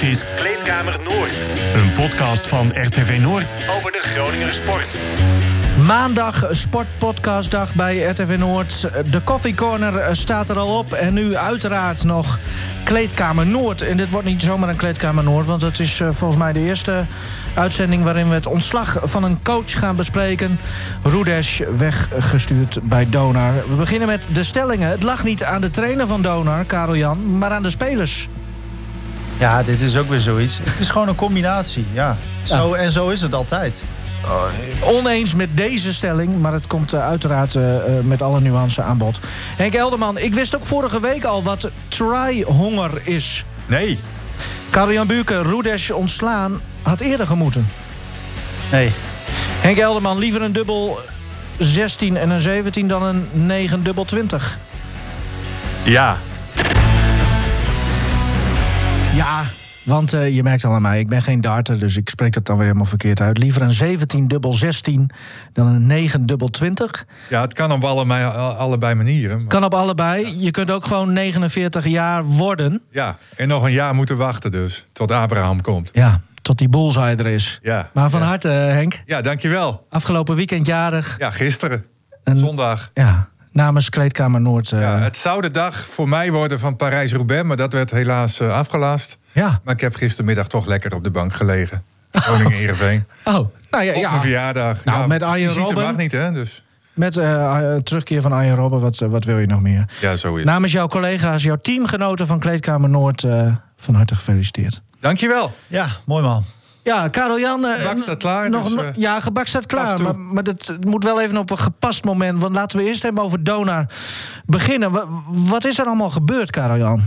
Dit is Kleedkamer Noord, een podcast van RTV Noord over de Groninger sport. Maandag sportpodcastdag bij RTV Noord. De Coffee Corner staat er al op. En nu uiteraard nog Kleedkamer Noord. En dit wordt niet zomaar een Kleedkamer Noord... want het is eh, volgens mij de eerste uitzending... waarin we het ontslag van een coach gaan bespreken. Rudesh weggestuurd bij Donar. We beginnen met de stellingen. Het lag niet aan de trainer van Donar, Karel Jan... maar aan de spelers. Ja, dit is ook weer zoiets. Het is gewoon een combinatie, ja. Zo, En zo is het altijd. Oneens met deze stelling, maar het komt eh, uiteraard eh, eh, met alle nuance aan bod. Henk Elderman, ik wist ook vorige week al wat try-honger is. Nee. Karel-Jan Buurken, Rudesh ontslaan, had eerder gemoeten. Nee. Henk Elderman, liever een dubbel 16 en een 17 dan een 9 dubbel 20. Ja. Ja, want eh, je merkt al aan mij, ik ben geen darter, dus ik spreek dat dan weer helemaal verkeerd uit. Liever een 17 dubbel 16 dan een 9 dubbel 20. Ja, het kan op allebei, allebei manieren. maar- Kan op allebei. Je kunt ook gewoon 49 jaar worden. Ja, en nog een jaar moeten wachten dus, tot Abraham komt. Ja, tot die bullseye er is. Ja. Maar van ja. harte, Henk. Ja, dankjewel. Afgelopen weekend jarig. Ja, gisteren, En- zondag. Ja, namens Kleedkamer Noord. eh, Ja, het zou de dag voor mij worden van Parijs-Roubaix, maar dat werd helaas eh, afgelast. ja. Maar ik heb gistermiddag toch lekker op de bank gelegen. Groningen Heerenveen. Oh, nou ja, Op ja. mijn verjaardag. Nou, ja, met Arjen Robben. mag niet, hè? Dus Met eh, eh, terugkeer van Arjen Robben, wat, eh, wat wil je nog meer? ja, zo is. Namens jouw collega's, jouw teamgenoten van Kleedkamer Noord, eh, van harte gefeliciteerd. Dankjewel. Ja, mooi man. Ja, Karel Jan. eh, Gebak staat klaar, Nog, dus, eh, ja, gebak staat klaar. Maar, maar dat moet wel even op een gepast moment. Want laten we eerst even over Donar beginnen. Wa- Wat is er allemaal gebeurd, Karel Jan?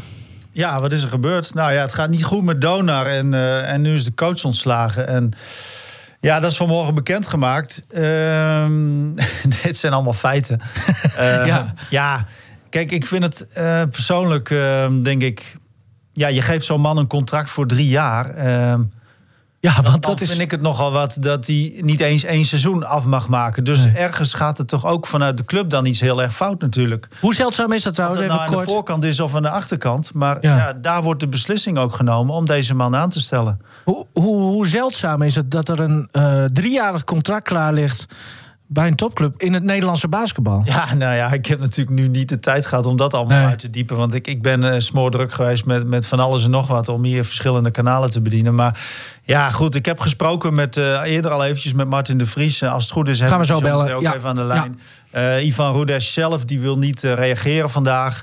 Ja, wat is er gebeurd? Nou ja, het gaat niet goed met Donar en, eh, en nu is de coach ontslagen. En ja, dat is vanmorgen bekendgemaakt. Ehm dit zijn allemaal feiten. Eh, Ja. ja, kijk, ik vind het persoonlijk, ehm, denk ik... Ja, je geeft zo'n man een contract voor drie jaar. Ja, want dat is. vind ik het nogal wat dat hij niet eens één seizoen af mag maken. Dus Nee. ergens gaat het toch ook vanuit de club dan iets heel erg fout natuurlijk. Hoe zeldzaam is dat Of trouwens? het Even nou aan de voorkant is of aan de achterkant. Maar Ja. ja. daar wordt de beslissing ook genomen om deze man aan te stellen. Hoe, hoe, hoe zeldzaam is het dat er een eh, driejarig contract klaar ligt bij een topclub in het Nederlandse basketbal? Ja, nou ja, ik heb natuurlijk nu niet de tijd gehad om dat allemaal Nee. uit te diepen. Want ik, ik ben eh, smoordruk geweest met, met van alles en nog wat om hier verschillende kanalen te bedienen. Maar ja, goed, ik heb gesproken met eh, eerder al eventjes met Martin de Vries. Eh, als het goed is, hebben we zo bellen. Ook Ja. even aan de lijn. Ivan Rudes zelf, die wil niet reageren vandaag.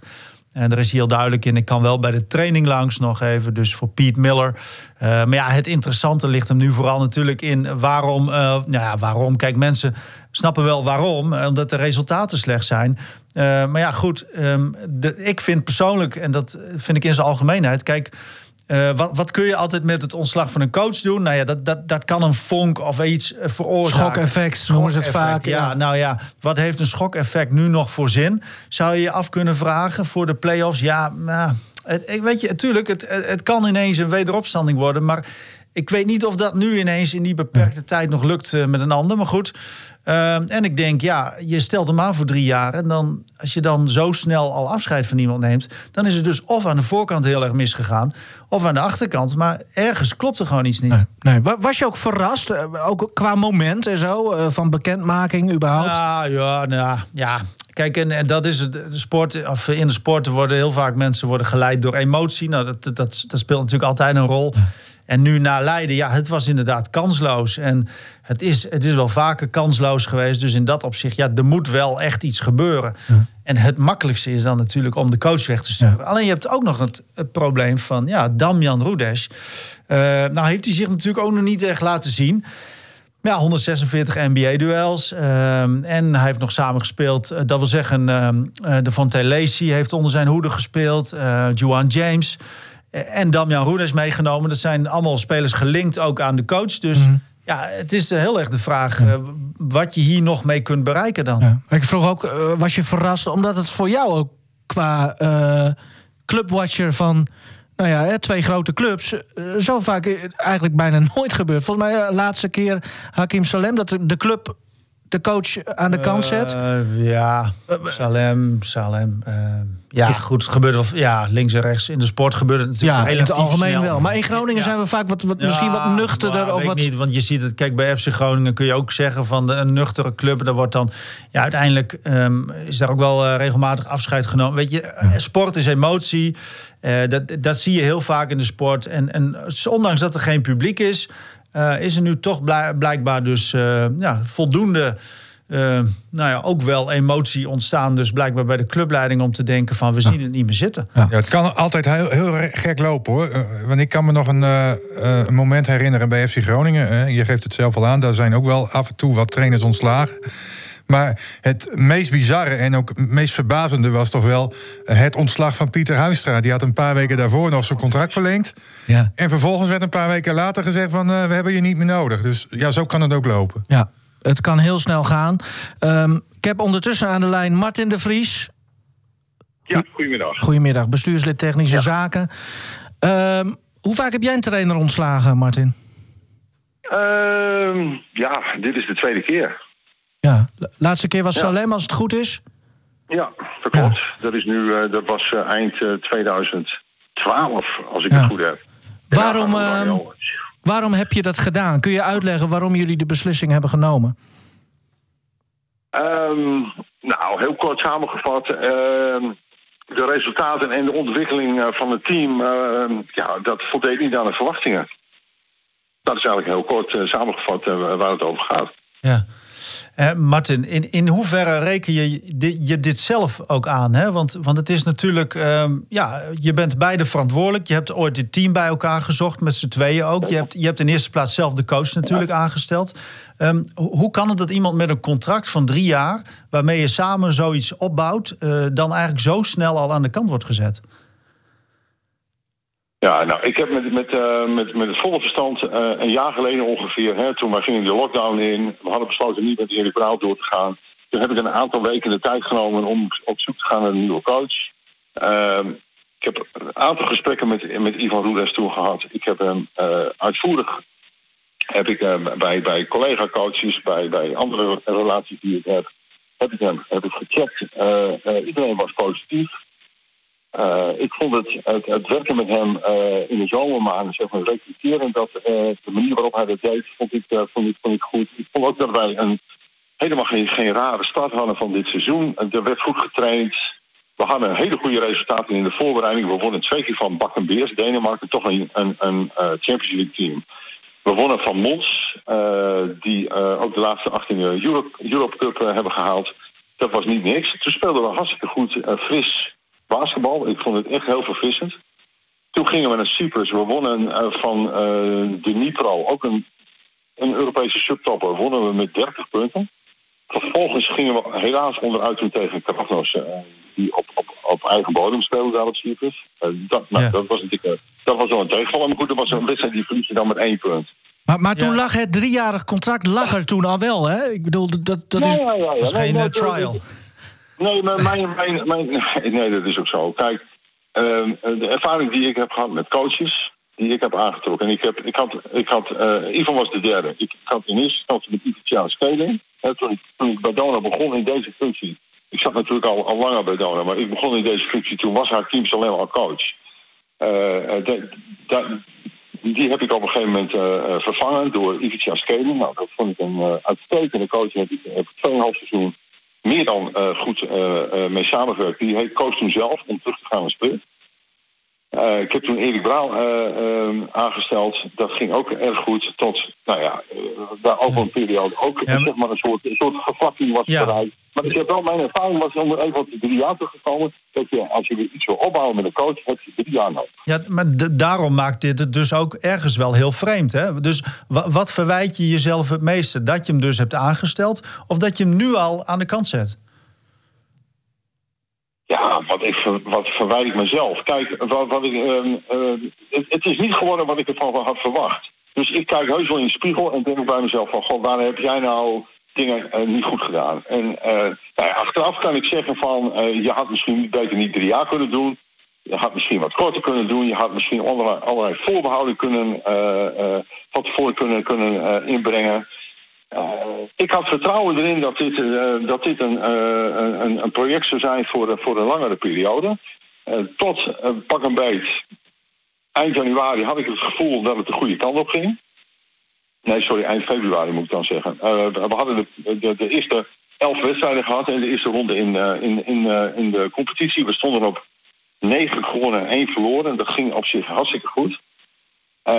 En daar is heel duidelijk in. Ik kan wel bij de training langs nog even. Dus voor Piet Miller. Eh, maar ja, het interessante ligt hem nu vooral natuurlijk in waarom. eh, nou ja, waarom? Kijk, mensen snappen wel waarom. eh, Omdat de resultaten slecht zijn. Maar ja, goed. ehm, de, ik vind persoonlijk, en dat vind ik in zijn algemeenheid. Kijk. Eh, wat, wat kun je altijd met het ontslag van een coach doen? Nou ja, dat, dat, dat kan een vonk of iets eh, veroorzaken. Schokeffect noemen ze het vaak. Ja, nou ja, wat heeft een schokeffect nu nog voor zin? Zou je je af kunnen vragen voor de play-offs? Ja, nou, het, ik weet je, natuurlijk, het het kan ineens een wederopstanding worden. Maar ik weet niet of dat nu ineens in die beperkte tijd nog lukt eh, met een ander. Maar goed. Ehm, en ik denk, ja, je stelt hem aan voor drie jaar. En dan, als je dan zo snel al afscheid van iemand neemt, dan is het dus of aan de voorkant heel erg misgegaan, of aan de achterkant. Maar ergens klopt er gewoon iets niet. Nee, nee. Wa- Was je ook verrast, eh, ook qua moment en zo, eh, van bekendmaking überhaupt? Ja, ja, nou, ja. Kijk, en, en dat is het. De sport, of in de sport worden heel vaak mensen worden geleid door emotie. Nou, dat, dat, dat, dat speelt natuurlijk altijd een rol. En nu na Leiden, ja, het was inderdaad kansloos. En het is, het is wel vaker kansloos geweest. Dus in dat opzicht, ja, er moet wel echt iets gebeuren. En het makkelijkste is dan natuurlijk om de coach weg te sturen. Alleen je hebt ook nog het, het probleem van, ja, Damjan Rudes. Eh, nou heeft hij zich natuurlijk ook nog niet echt laten zien. Ja, 146 NBA-duels. ehm, en hij heeft nog samengespeeld. eh, dat wil zeggen, eh, de Fonte Lacey heeft onder zijn hoede gespeeld. eh Juan James. Eh, en Damian Rudes meegenomen. Dat zijn allemaal spelers gelinkt ook aan de coach. Dus Mhm. ja, het is heel erg de vraag eh, wat je hier nog mee kunt bereiken dan. Ja. Ik vroeg ook, eh, was je verrast omdat het voor jou ook qua eh, clubwatcher van nou ja, twee grote clubs eh, zo vaak eh, eigenlijk bijna nooit gebeurt. Volgens mij de laatste keer Hakim Salem dat de club de coach aan de kant zet? Uh, ja, Salem, Salem. Uh, ja, goed, het gebeurt wel. Ja, links en rechts in de sport gebeurt het natuurlijk ja, relatief in het algemeen snel. wel. Maar in Groningen Ja. zijn we vaak wat, wat misschien wat nuchterder. maar Of weet wat... ik niet, want je ziet het. Kijk, bij FC Groningen kun je ook zeggen van de, een nuchtere club. Daar wordt dan. Ja, uiteindelijk ehm, is daar ook wel eh, regelmatig afscheid genomen. Weet je, eh, sport is emotie. Eh, dat, dat zie je heel vaak in de sport. En, en ondanks dat er geen publiek is, eh, is er nu toch blijk- blijkbaar dus eh, ja, voldoende. eh, nou ja, ook wel emotie ontstaan. Dus blijkbaar bij de clubleiding om te denken van we zien het niet meer zitten. Ja, het kan altijd heel, heel gek lopen hoor. Want ik kan me nog een, een moment herinneren bij FC Groningen. eh, je geeft het zelf al aan, daar zijn ook wel af en toe wat trainers ontslagen. Maar het meest bizarre en ook het meest verbazende was toch wel het ontslag van Pieter Huistra. Die had een paar weken daarvoor nog zijn contract verlengd. Ja. En vervolgens werd een paar weken later gezegd van eh, we hebben je niet meer nodig. Dus ja, zo kan het ook lopen. Ja, het kan heel snel gaan. Ehm, ik heb ondertussen aan de lijn Martin de Vries. Ja, goedemiddag. Goedemiddag, bestuurslid Technische Zaken. Ehm, hoe vaak heb jij een trainer ontslagen, Martin? Ehm, ja, dit is de tweede keer. Ja, la- laatste keer was. Salem, als het goed is. Ja, dat klopt. Dat, is nu, eh, dat was eh, eind eh, 2012, als ik het goed heb. Waarom, ehm. Waarom heb je dat gedaan? Kun je uitleggen waarom jullie de beslissing hebben genomen? Ehm, nou, heel kort samengevat. ehm, de resultaten en de ontwikkeling eh, van het team, ja, dat voldeed niet aan de verwachtingen. Dat is eigenlijk heel kort eh, samengevat eh, waar het over gaat. Ja. Eh, Martin, in, in hoeverre reken je dit, je dit zelf ook aan? Hè? Want, want het is natuurlijk, ehm, ja, je bent beide verantwoordelijk. Je hebt ooit dit team bij elkaar gezocht, met z'n tweeën ook. Je hebt, je hebt in eerste plaats zelf de coach natuurlijk aangesteld. Ehm, ho- hoe kan het dat iemand met een contract van drie jaar, waarmee je samen zoiets opbouwt, eh, dan eigenlijk zo snel al aan de kant wordt gezet? Ja, nou, ik heb met, met, eh, met, met het volle verstand eh, een jaar geleden ongeveer, hè, toen wij gingen de lockdown in, we hadden besloten niet met Erik door te gaan. Toen heb ik een aantal weken de tijd genomen om op zoek te gaan naar een nieuwe coach. Ehm, ik heb een aantal gesprekken met, met Ivan Roedes toen gehad. Ik heb hem eh, uitvoerig heb ik, bij, bij collega-coaches, bij, bij andere relaties die ik heb, heb ik hem heb ik gecheckt. Iedereen was positief. Eh, ik vond het, het, het werken met hem eh, in de zomermaanden, zeg maar, recruteren, dat eh, de manier waarop hij dat deed, vond ik, vond ik, vond ik goed. Ik vond ook dat wij een, helemaal geen, geen rare start hadden van dit seizoen. Er werd goed getraind. We hadden hele goede resultaten in de voorbereiding. We wonnen twee keer van Bak en Beers, Denemarken, toch een, een, een Champions League team. We wonnen van Mons, die ook de laatste acht in de Europe, Europe Cup hebben gehaald. Dat was niet niks. Toen speelden we hartstikke goed, fris basketbal. Ik vond het echt heel verfrissend. Toen gingen we naar Cyprus. We wonnen eh, van eh, de Nipro, ook een, een Europese subtopper, wonnen we met 30 punten. Vervolgens gingen we helaas onderuit toen tegen Krafnos, eh, die op, op, op eigen bodem speelde daar op Cyprus. Eh, dat, nou, Ja. dat was natuurlijk eh, dat was wel een tegenvaller. Maar goed, dat was een wedstrijd die verlies je dan met één punt. Maar, maar toen Ja. lag het driejarig contract lag er toen al wel, hè? Ik bedoel, dat, dat is... ja, ja, ja. was geen trial. Nee, mijn, mijn, mijn, nee, dat is ook zo. Kijk, ehm, de ervaring die ik heb gehad met coaches, die ik heb aangetrokken. En ik, heb, ik had, ik had eh, Ivan was de derde. Ik, had in eerste instantie met Ivan Speling. Hè, toen, ik, ik bij Dona begon in deze functie. Ik zat natuurlijk al, al langer bij Dona, maar ik begon in deze functie. Toen was haar team alleen al coach. Eh, eh, die heb ik op een gegeven moment vervangen door Ivica Skeling. Nou, dat vond ik een uitstekende coach. Heb ik, heb ik 2,5 seizoen meer dan eh, goed eh, eh, mee samengewerkt. Die heeft koos toen zelf om terug te gaan naar Sprint. Eh, ik heb toen Erik Brouw eh, eh, aangesteld. Dat ging ook erg goed. Tot, nou ja, eh, daar over een periode ook Ja, maar- zeg maar een soort, een soort was Ja. bereikt. Maar ik heb wel, mijn ervaring was om even op de drie jaar teruggekomen. Dat je, als je iets wil opbouwen met een coach, heb je drie jaar nodig. Ja, maar daarom maakt dit het dus ook ergens wel heel vreemd. Hè? Dus wa- wat verwijt je jezelf het meeste? Dat je hem dus hebt aangesteld of dat je hem nu al aan de kant zet? Ja, wat, ik, wat verwijt ik mezelf? Kijk, wat, wat ik, ehm, eh, het, is niet geworden wat ik ervan had verwacht. Dus ik kijk heus wel in de spiegel en denk bij mezelf van... God, waar heb jij nou dingen eh, niet goed gedaan? En eh, nou achteraf kan ik zeggen van... eh, je had misschien beter niet drie jaar kunnen doen. Je had misschien wat korter kunnen doen. Je had misschien allerlei, allerlei voorbehouden kunnen, van tevoren kunnen, kunnen inbrengen. Ik had vertrouwen erin dat dit, dat dit een, een, een, project zou zijn voor, voor een langere periode. tot pak een beet eind januari had ik het gevoel dat het de goede kant op ging. Nee, sorry, eind februari moet ik dan zeggen. we hadden de, de, eerste elf wedstrijden gehad in de eerste ronde in, in, in, in de competitie. We stonden op negen gewonnen en één verloren. Dat ging op zich hartstikke goed. Uh,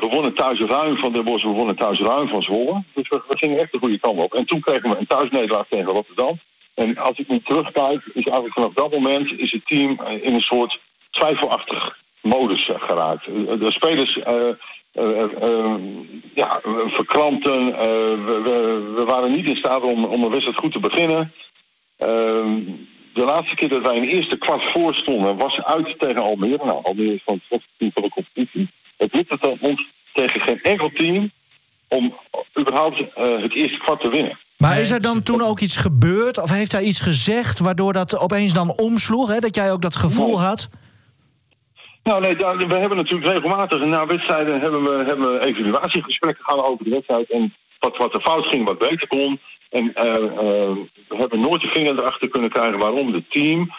we wonnen thuis ruim van de Bos, we wonnen thuis ruim van Zwolle. Dus we, gingen echt de goede kant op. En toen kregen we een thuisnederlaag tegen Rotterdam. En als ik nu terugkijk, is eigenlijk vanaf dat moment is het team in een soort twijfelachtig modus uh, geraakt. De spelers uh, ja, verkrampten. We, we, waren niet in staat om, om een wedstrijd goed te beginnen. Ehm, de laatste keer dat wij een eerste kwart voor stonden, was uit tegen Almere. Nou, Almere is van het team van de competitie. Het lukte dan ons tegen geen enkel team om überhaupt uh, het eerste kwart te winnen. Maar is er dan toen ook iets gebeurd? Of heeft hij iets gezegd waardoor dat opeens dan omsloeg? Hè? Dat jij ook dat gevoel had? Nou nee, daar, we hebben natuurlijk regelmatig na wedstrijden hebben we, hebben we evaluatiegesprekken gehad over de wedstrijd. En wat, wat er fout ging, wat beter kon. En uh, we hebben nooit de vinger erachter kunnen krijgen waarom het team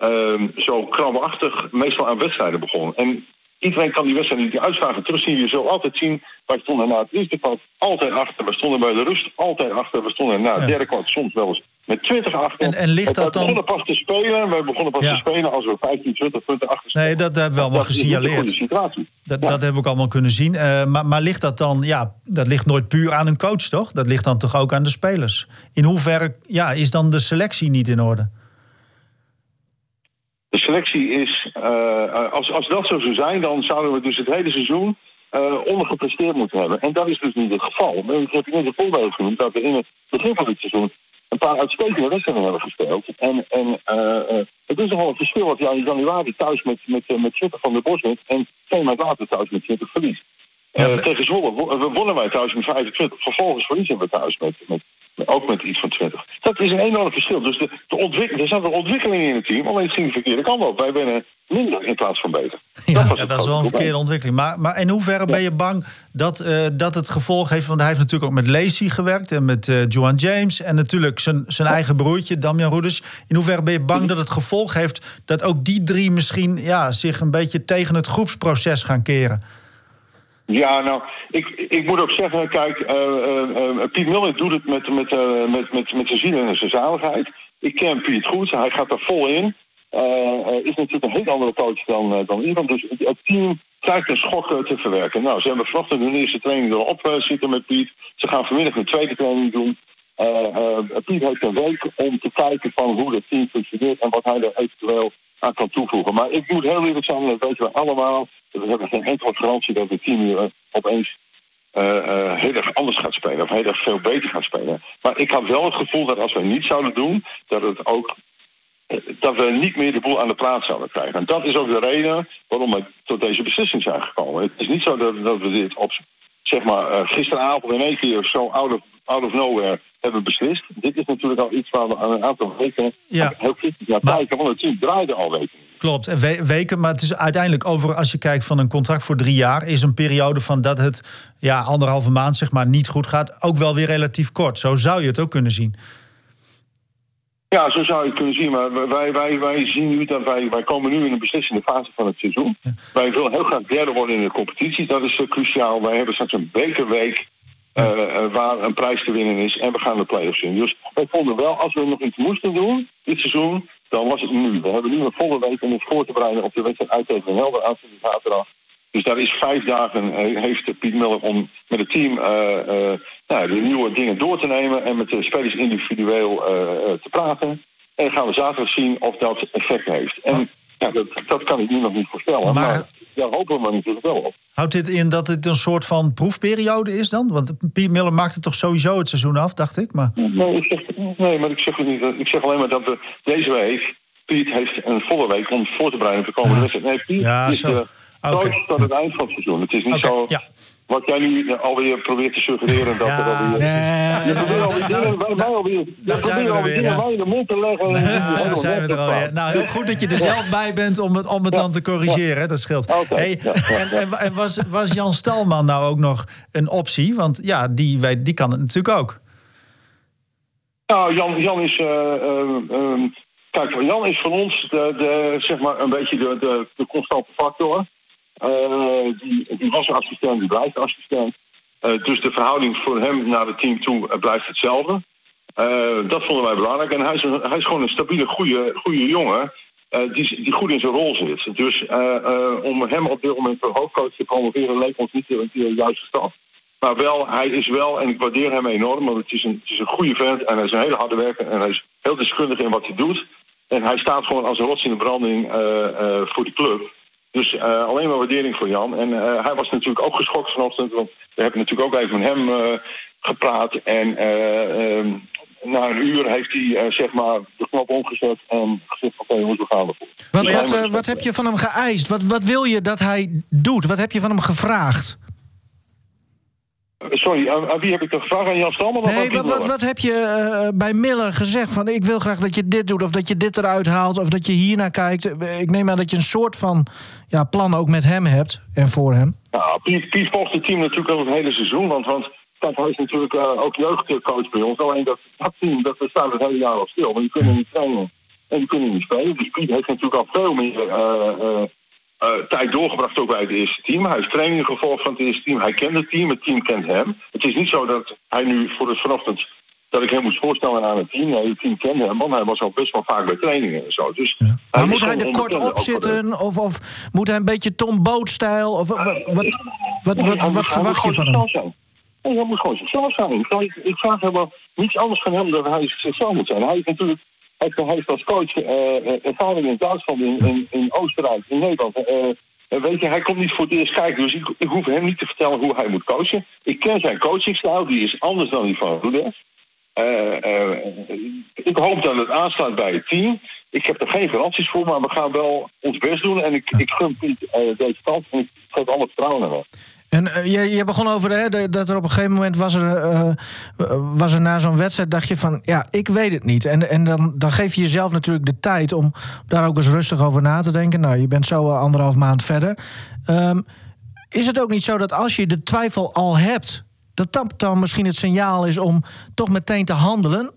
uh, zo krampachtig meestal aan wedstrijden begon. En iedereen kan die wedstrijd niet die uitslagen terugzien. Je zult altijd zien, wij stonden na het eerste kwart altijd achter. We stonden bij de rust altijd achter. We stonden na het derde kwart soms wel eens met 20 achter. En, en ligt dat dan... We begonnen pas te spelen. We begonnen pas te spelen als we 15, 20 punten achter Nee, dat hebben we allemaal gesignaleerd. Dat, dat hebben we ook allemaal kunnen zien. Uh, maar, maar ligt dat dan... Ja, dat ligt nooit puur aan een coach, toch? Dat ligt dan toch ook aan de spelers? In hoeverre ja, is dan de selectie niet in orde? De selectie is... Uh, als, als dat zo zou zijn, dan zouden we dus het hele seizoen... Uh, ondergepresteerd moeten hebben. En dat is dus niet het geval. Ik heb net een voorbeeld genoemd dat we in het begin van het seizoen een paar uitstekende wedstrijden hebben gespeeld. En, en uh, het is nogal een verschil als jij in januari thuis met, met, met Zwitter van de Bos bent en twee maanden later thuis met Zwitter verliest. Ja, tegen Zwolle wonnen wij thuis met 25. Vervolgens verliezen we thuis met, met, ook met iets van 20. Dat is een enorm verschil. Dus de, de ontwik er zat een ontwikkeling in het team, alleen het ging de verkeerde kant op. Wij winnen minder in plaats van beter. Ja, dat, ja, dat is wel een verkeerde ontwikkeling. Maar, maar in hoeverre ben je bang dat, uh, dat het gevolg heeft... want hij heeft natuurlijk ook met Lacey gewerkt en met uh, Joan James... en natuurlijk zijn, zijn eigen broertje, Damian Roeders. In hoeverre ben je bang dat het gevolg heeft... dat ook die drie misschien ja, zich een beetje tegen het groepsproces gaan keren? Ja, nou, ik, ik moet ook zeggen, kijk, uh, Piet Muller doet het met, met, met, met, met zijn ziel en zijn zaligheid. Ik ken Piet goed, hij gaat er vol in. is natuurlijk een heel andere coach dan, dan iemand. Dus het team krijgt een schok te verwerken. Nou, ze hebben vanochtend hun eerste training erop zitten met Piet. Ze gaan vanmiddag een tweede training doen. Piet heeft een week om te kijken van hoe het team functioneert en wat hij er eventueel aan kan toevoegen. Maar ik moet heel eerlijk zijn, dat weten we allemaal. We hebben geen enkele garantie dat het team hier opeens uh, heel erg anders gaat spelen. Of heel erg veel beter gaat spelen. Maar ik had wel het gevoel dat als we niet zouden doen, dat het ook dat we niet meer de boel aan de plaats zouden krijgen. En dat is ook de reden waarom we tot deze beslissing zijn gekomen. Het is niet zo dat, dat we dit op zeg maar, gisteravond in één keer zo out out of nowhere hebben beslist. Dit is natuurlijk al iets waar we aan een aantal weken ja. heel kritisch naar kijken, want het team draaide al weken. Klopt, en weken, maar het is uiteindelijk over, als je kijkt van een contract voor drie jaar, is een periode van dat het ja, anderhalve maand zeg maar niet goed gaat, ook wel weer relatief kort. Zo zou je het ook kunnen zien. Ja, zo zou je het kunnen zien. Maar wij, wij, wij zien nu dat wij, wij komen nu in een beslissende fase van het seizoen. Wij willen heel graag derde worden in de competitie. Dat is uh, cruciaal. Wij hebben straks een bekerweek uh, waar een prijs te winnen is. En we gaan de play-offs in. Dus wij vonden wel, als we nog iets moesten doen dit seizoen, dan was het nu. We hebben nu een volle week om ons voor te bereiden op de wedstrijd uit tegen Helder aan zaterdag. Dus daar is vijf dagen, heeft Piet Miller om met het team nou, de nieuwe dingen door te nemen en met de spelers individueel te praten. En gaan we zaterdag zien of dat effect heeft. En ja, dat, dat kan ik nu nog niet voorspellen. Maar, daar hopen we natuurlijk wel op. Houdt dit in dat het een soort van proefperiode is dan? Want Piet Miller maakte toch sowieso het seizoen af, dacht ik. Maar... Nee, ik zeg, nee, maar ik zeg, niet, ik zeg alleen maar dat we deze week... Piet heeft een volle week om voor te bereiden op de komende wedstrijd. Nee, Piet ja, is zo. de coach tot het eind van het seizoen. Het is niet zo... Ja. Wat jij nu alweer probeert te suggereren dat er alweer... Nee, Je probeert alweer dingen bij mij alweer... Je probeert alweer dingen ja. in de mond te leggen. Ja, daar zijn we er alweer. Nou, heel goed dat je er zelf bij bent om het, om het dan te corrigeren. Dat scheelt. Oké, Hey, ja, ja, en en, en was, was Jan Stalman nou ook nog een optie? Want ja, die, weet, die kan het natuurlijk ook. Nou, Jan, Jan is. eh, eh, ehm, kijk, Jan is voor ons de, de, zeg maar een beetje de, de, de constante factor. Eh, die, die was assistent, die blijft assistent. Eh, dus de verhouding voor hem naar het team toe eh, blijft hetzelfde. Dat vonden wij belangrijk. En hij is, gewoon een stabiele, goede, goede jongen. die, die goed in zijn rol zit. Dus om hem op dit moment voor hoofdcoach te promoveren leek ons niet de, de juiste stap. Maar wel, hij is wel, en ik waardeer hem enorm, want het is, een, het is een goede vent en hij is een hele harde werker en hij is heel deskundig in wat hij doet. En hij staat gewoon als een rots in de branding voor de club. Dus eh, alleen maar waardering voor Jan. En eh, hij was natuurlijk ook geschokt vanochtend, want we hebben natuurlijk ook even met hem eh, gepraat. En eh, ehm, na een uur heeft hij zeg maar de knop omgezet en gezegd: Oké, hoe gaan we voor? Wat, Dus wat, wat heb je van hem geëist? Wat, wat wil je dat hij doet? Wat heb je van hem gevraagd? Sorry, aan, aan wie heb ik dat gevraagd? Aan Jan aan Nee, wat, wat, wat heb je eh, bij Miller gezegd? Van ik wil graag dat je dit doet, of dat je dit eruit haalt, of dat je hier naar kijkt. Eh, Ik neem aan dat je een soort van ja, plan ook met hem hebt en voor hem. Nou, Piet, Piet volgt het team natuurlijk al het hele seizoen. Want, want hij is natuurlijk eh, ook jeugdcoach bij ons. Alleen dat, dat team dat staat het hele jaar al stil. Want die kunnen niet trainen en die kunnen niet spelen. Dus Piet heeft natuurlijk al veel meer eh, eh, eh, tijd doorgebracht ook bij het eerste team. Hij is trainingen gevolgd van het eerste team. Hij kent het team, het team kent hem. Het is niet zo dat hij nu voor het vanochtend... dat ik hem moest voorstellen aan het team. Nee, het team kende hem, want hij was al best wel vaak bij trainingen en zo. Dus Maar is moet hij er kort op zitten? Of, of moet hij een beetje Tom Boot-stijl? Of wat, wat, wat, wat, Nee, verwacht je van gewoon hem? zichzelf zijn. Nee, hij moet gewoon zichzelf zijn. Ik, ik, vraag helemaal niets anders van hem dan hij zichzelf moet zijn. Hij heeft natuurlijk hij heeft, als coach ervaring in Duitsland, in, in, in Oostenrijk, in Nederland. Eh, eh, weet je, hij komt niet voor het eerst kijken, dus ik, ik hoef hem niet te vertellen hoe hij moet coachen. Ik ken zijn coachingstijl, die is anders dan die van Rudolf. Eh, ik hoop dat het aansluit bij het team. Ik heb er geen garanties voor, maar we gaan wel ons best doen. En ik, ik gun Piet eh, deze kans en ik geef alle vertrouwen hem. En eh, je, je begon over hè, dat er op een gegeven moment was er, eh, was er na zo'n wedstrijd, dacht je van ja, ik weet het niet. En, en dan, dan geef je jezelf natuurlijk de tijd om daar ook eens rustig over na te denken. Nou, je bent zo eh, anderhalf maand verder. Ehm, is het ook niet zo dat als je de twijfel al hebt, dat dat dan misschien het signaal is om toch meteen te handelen?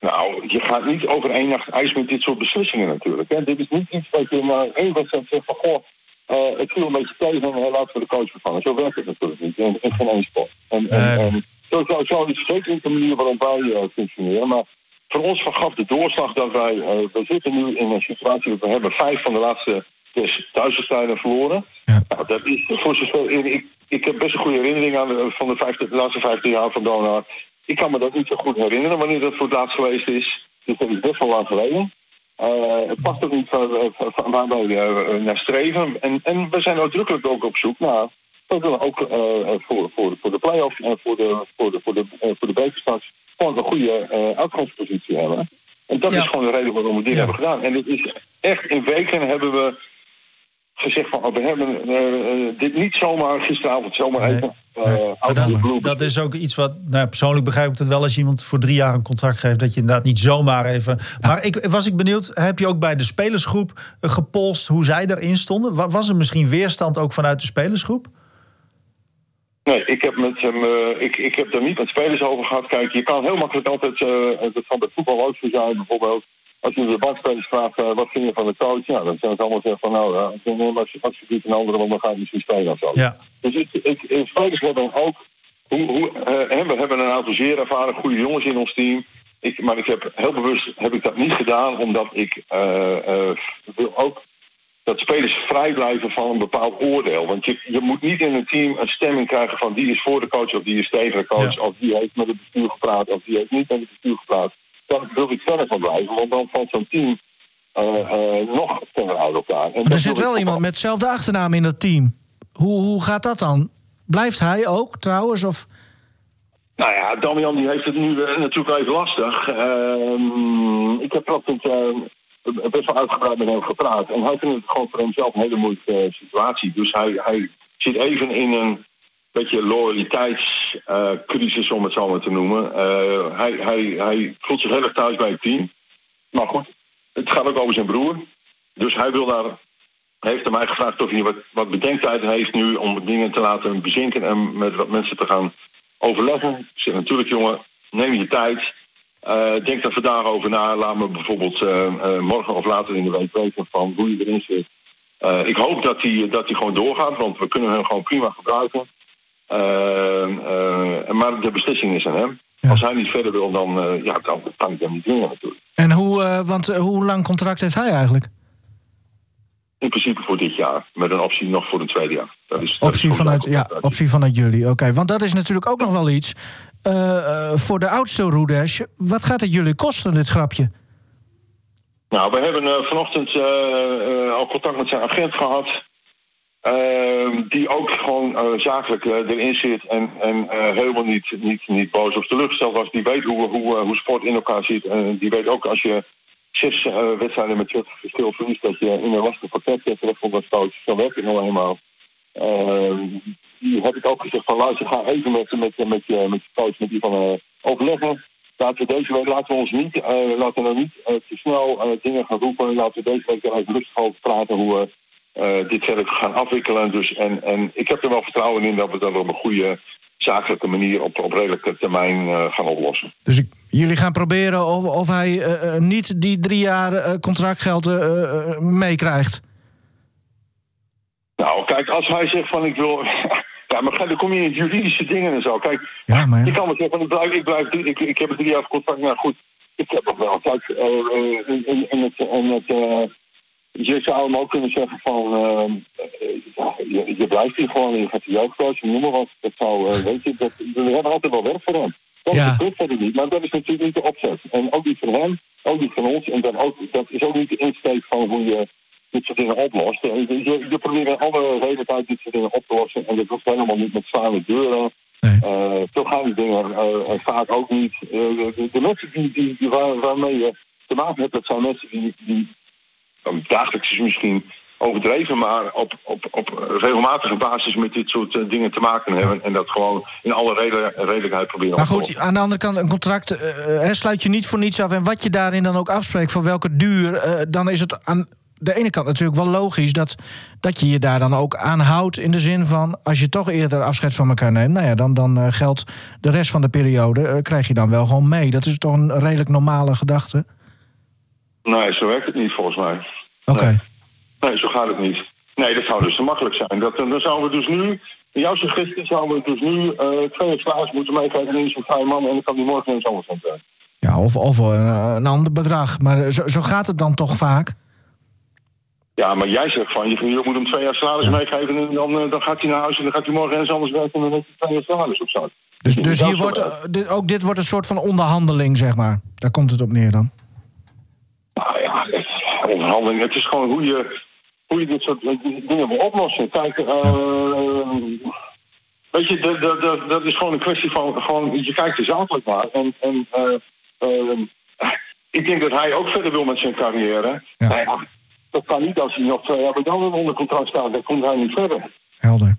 Nou, je gaat niet over één nacht ijs met dit soort beslissingen natuurlijk. Hè. Dit is niet iets dat je maar één wedstrijd zegt van... goh, eh ik viel een beetje tegen en eh, laten we de coach vervangen. Zo werkt het natuurlijk niet in, in geen één sport. En, en, Nee. en zo, zo, zo is zeker niet de manier waarop wij eh, functioneren. Maar voor ons vergaf de doorslag dat wij... eh, we zitten nu in een situatie dat we hebben vijf van de laatste zes thuiswedstrijden verloren. Ja. Nou, dat is voor zover... Ik, ik heb best een goede herinnering aan de, van de, vijfde, de laatste 15 jaar van Donar. Ik kan me dat niet zo goed herinneren wanneer dat voor het laatst geweest is. Dus dat is best wel lang geleden. Eh, het past ook niet waar, wij eh, naar streven. En, en we zijn uitdrukkelijk ook op zoek naar. We willen ook eh, voor, voor, voor de play-off en voor de, voor de, voor de, voor de bekerstart gewoon een goede eh, uitgangspositie hebben. En dat Ja. is gewoon de reden waarom we dit Ja. hebben gedaan. En het is echt in weken hebben we gezegd van oh, we hebben eh, eh, dit niet zomaar gisteravond zomaar Nee. even eh, dat, dat is ook iets wat, nou, persoonlijk begrijp ik dat wel als je iemand voor drie jaar een contract geeft, dat je inderdaad niet zomaar even. Maar ik was ik benieuwd, heb je ook bij de spelersgroep gepolst hoe zij daarin stonden? Wa- Was er misschien weerstand ook vanuit de spelersgroep? Nee, ik heb, met hem, eh, ik, ik heb daar niet met spelers over gehad. Kijk, je kan heel makkelijk altijd, eh dat kan bij voetbal ook zo zijn bijvoorbeeld. Als je de bankspelers vraagt, eh, wat vind je van de coach? Ja, dan zijn ze allemaal zeggen van, nou, ja, ik neem als, alsjeblieft een andere, want dan ga ik misschien spelen of zo. Ja. Dus ik, ik, spelers hebben ook, hoe, hoe, eh, en we hebben een aantal zeer ervaren goede jongens in ons team. Ik, maar ik heb heel bewust heb ik dat niet gedaan, omdat ik eh, eh, wil ook dat spelers vrij blijven van een bepaald oordeel. Want je, je moet niet in een team een stemming krijgen van die is voor de coach of die is tegen de coach. Ja. Of die heeft met het bestuur gepraat of die heeft niet met het bestuur gepraat. Daar wil ik verder van blijven, want dan valt zo'n team eh, eh, nog verder uit elkaar. En Maar er zit wel iemand met hetzelfde achternaam in dat team. Hoe, hoe gaat dat dan? Blijft hij ook trouwens? Of... Nou ja, Damian die heeft het nu eh, natuurlijk even lastig. Ehm, ik heb eh, best wel uitgebreid met hem gepraat. En hij vindt het gewoon voor hemzelf een hele moeilijke situatie. Dus hij, hij zit even in een beetje loyaliteitscrisis, om het zo maar te noemen. hij, hij, hij voelt zich heel erg thuis bij het team. Maar goed, het gaat ook over zijn broer. Dus hij wil daar heeft aan mij gevraagd of hij wat, wat bedenktijd heeft nu om dingen te laten bezinken en met wat mensen te gaan overleggen. Ik zeg natuurlijk, jongen, neem je tijd. Uh, denk er vandaag over na. Laat me bijvoorbeeld morgen of later in de week weten van hoe je erin zit. ik hoop dat hij dat gewoon doorgaat, want we kunnen hem gewoon prima gebruiken. Maar de beslissing is aan hem. Ja. Als hij niet verder wil, dan, ja, dan kan ik hem niet dwingen natuurlijk. En hoe, want hoe lang contract heeft hij eigenlijk? In principe voor dit jaar, met een optie nog voor een tweede jaar. Dat is, optie, vanuit, ja, optie vanuit jullie, oké. Want dat is natuurlijk ook nog wel iets. Uh, voor de oudste Roedesh, wat gaat het jullie kosten, dit grapje? Nou, we hebben uh, vanochtend uh, al contact met zijn agent gehad. Ehm, die ook gewoon zakelijk erin zit en, en helemaal niet, niet, niet boos of teleurgesteld was. Die weet hoe, hoe, hoe sport in elkaar zit. En die weet ook als je zes wedstrijden met 20 verschil verliest, dat je in een lastig pakket zit terecht Zo werkt het nou helemaal. Uh, die heb ik ook gezegd van luister, ga even met, met, met, met, met je coach, met die van overleggen. Laten we deze week, laten we ons niet, laten we nou niet te snel dingen gaan roepen. Laten we deze week er even rustig over praten hoe we dit verder gaan afwikkelen. Dus, en, en ik heb er wel vertrouwen in dat we dat op een goede zakelijke manier op, op redelijke termijn uh, gaan oplossen. Dus ik, jullie gaan proberen of, of hij uh, niet die drie jaar contractgeld meekrijgt? Nou, kijk, als hij zegt van ik wil. Ja, maar dan kom je in juridische dingen en zo. Kijk, ja, maar ja. ik kan me zeggen, ik blijf, ik, blijf, ik, ik heb het drie jaar contract. Nou goed, ik heb nog wel. Kijk, in, in, in, het, in het je zou hem ook kunnen zeggen van, uh, je, je, blijft hier gewoon, je gaat de jeugdcoach, noem maar wat. Dat zou, uh, weet je, dat, we hebben altijd wel werk voor hem. Dat ja. gebeurt verder niet, maar dat is natuurlijk niet de opzet. En ook niet van hem, ook niet van ons. En dan ook, dat is ook niet de insteek van hoe je dit soort dingen oplost. Je, je probeert alle redelijkheid dit soort dingen op te lossen. En dat hoeft helemaal niet met slaande deuren. Nee. Uh, zo gaan die dingen uh, vaak ook niet. De, de, mensen die, die, die waar, waarmee je te maken hebt, dat zijn mensen die, die dagelijks is misschien overdreven, maar op, op, op regelmatige basis met dit soort uh, dingen te maken hebben. En dat gewoon in alle redelijkheid proberen Maar goed, aan de andere kant, een contract uh, sluit je niet voor niets af. En wat je daarin dan ook afspreekt, voor welke duur, uh, dan is het aan de ene kant natuurlijk wel logisch dat, dat je je daar dan ook aan houdt. In de zin van, als je toch eerder afscheid van elkaar neemt, nou ja, dan, dan geldt de rest van de periode, krijg je dan wel gewoon mee. Dat is toch een redelijk normale gedachte? Nee, zo werkt het niet volgens mij. Oké. Nee. zo gaat het niet. Nee, dat zou dus te makkelijk zijn. Dat, dan zouden we dus nu, in jouw suggestie zouden we dus nu uh, twee extra's moeten meekrijgen in zo'n vijf man en dan kan die morgen eens anders aan zijn. Ja, of, of een, een ander bedrag. Maar zo, zo gaat het dan toch vaak? Ja, maar jij zegt van, je, moet hem twee jaar salaris meegeven... en dan, dan gaat hij naar huis en dan gaat hij morgen eens anders werken... en dan heeft hij twee jaar salaris op zak. Dus, dus hier wordt, dit, ook dit wordt een soort van onderhandeling, zeg maar. Daar komt het op neer dan? Nou ja, onderhandeling. Het is gewoon hoe je, hoe je dit soort dingen wil oplossen. Kijk, uh, weet je, dat is gewoon een kwestie van, gewoon, je kijkt er zakelijk naar. En, en uh, ik denk dat hij ook verder wil met zijn carrière. Ja. Nou dat kan niet als hij nog twee jaar bij dan onder contract staat. Dan komt hij niet verder. Helder.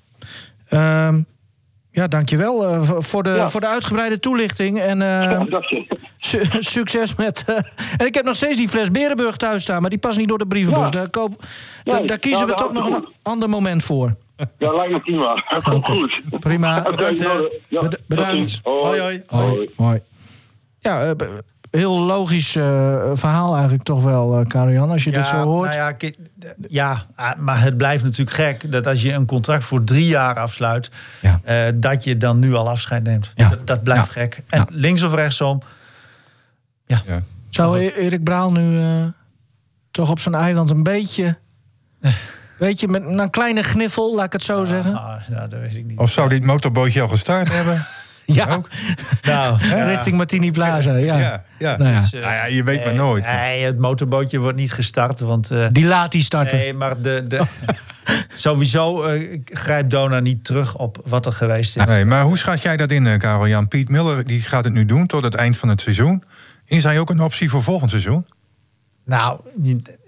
Um, ja, dankjewel uh, voor, de, voor de uitgebreide toelichting. En uh, su succes met... Uh, en ik heb nog steeds die fles Berenburg thuis staan... maar die past niet door de brievenbus. Daar, koop, daar kiezen we toch nog een ander moment voor. Ja, lijkt me prima. Okay. Goed. Prima. Bedankt. Bedankt. Hoi, hoi. hoi. hoi. Ja, heel logisch uh, verhaal eigenlijk toch wel, uh, Karian, als je dit zo hoort. Nou ja, ja, ah, maar het blijft natuurlijk gek dat als je een contract voor drie jaar afsluit, ja. uh, dat je dan nu al afscheid neemt. Ja. Dat, dat, blijft gek. En links of rechtsom. Ja. Zou e- Erik Braal nu toch op zijn eiland een beetje. Weet je, met een kleine gniffel, laat ik het zo ah, zeggen. Ah, ja, dat weet ik niet. Of zou dit motorbootje al gestart hebben? Ja, nou, richting Martini Plaza. Ja, ja, ja. Nou, ja. Dus, uh, nou ja je weet maar nooit. Nee, het motorbootje wordt niet gestart. Want, uh, die laat hij starten. Nee, maar de, de, sowieso uh, grijpt Dona niet terug op wat er geweest is. Nee, maar hoe schat jij dat in, Karel Jan? Piet Miller die gaat het nu doen tot het eind van het seizoen. Is hij ook een optie voor volgend seizoen? Nou,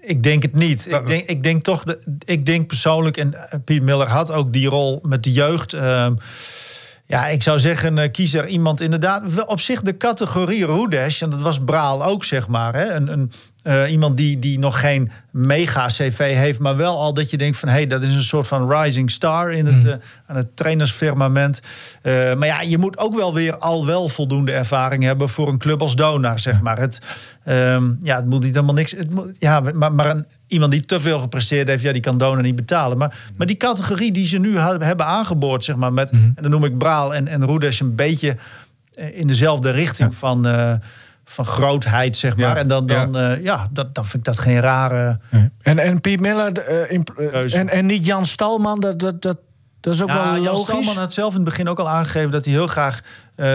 ik denk het niet. Ik denk, ik denk toch, de, ik denk persoonlijk, en Piet Miller had ook die rol met de jeugd. Ehm, ja, ik zou zeggen, uh, kies er iemand inderdaad. Op zich de categorie Roedesh, en dat was Braal ook, zeg maar. Hè, een, een, uh, iemand die, die nog geen mega-CV heeft, maar wel al dat je denkt van... hé, hey, dat is een soort van rising star in het, uh, aan het trainersfirmament. maar ja, je moet ook wel weer al wel voldoende ervaring hebben... voor een club als Donar, zeg maar. Het, um, ja, het moet niet helemaal niks... Het moet, ja, maar, maar een, iemand die te veel gepresteerd heeft, ja, die kan Donar niet betalen. Maar, maar die categorie die ze nu hebben aangeboord, zeg maar... Met, en dan noem ik Braal en, en Roedes een beetje in dezelfde richting ja. van van grootheid, zeg maar. Ja, en dan, dan, ja. Uh, ja, dat, dan vind ik dat geen rare. Nee. En, en Piet Miller uh, in, uh, en, en niet Jan Stalman, dat, dat, dat, dat is ook ja, wel Jan logisch. Stalman had zelf in het begin ook al aangegeven dat hij heel graag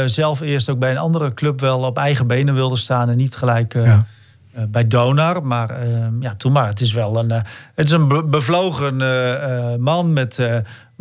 zelf eerst ook bij een andere club wel op eigen benen wilde staan en niet gelijk. Ja. Bij Donar. Maar uh, ja, toen maar. Het is wel een, uh, het is een be bevlogen man met,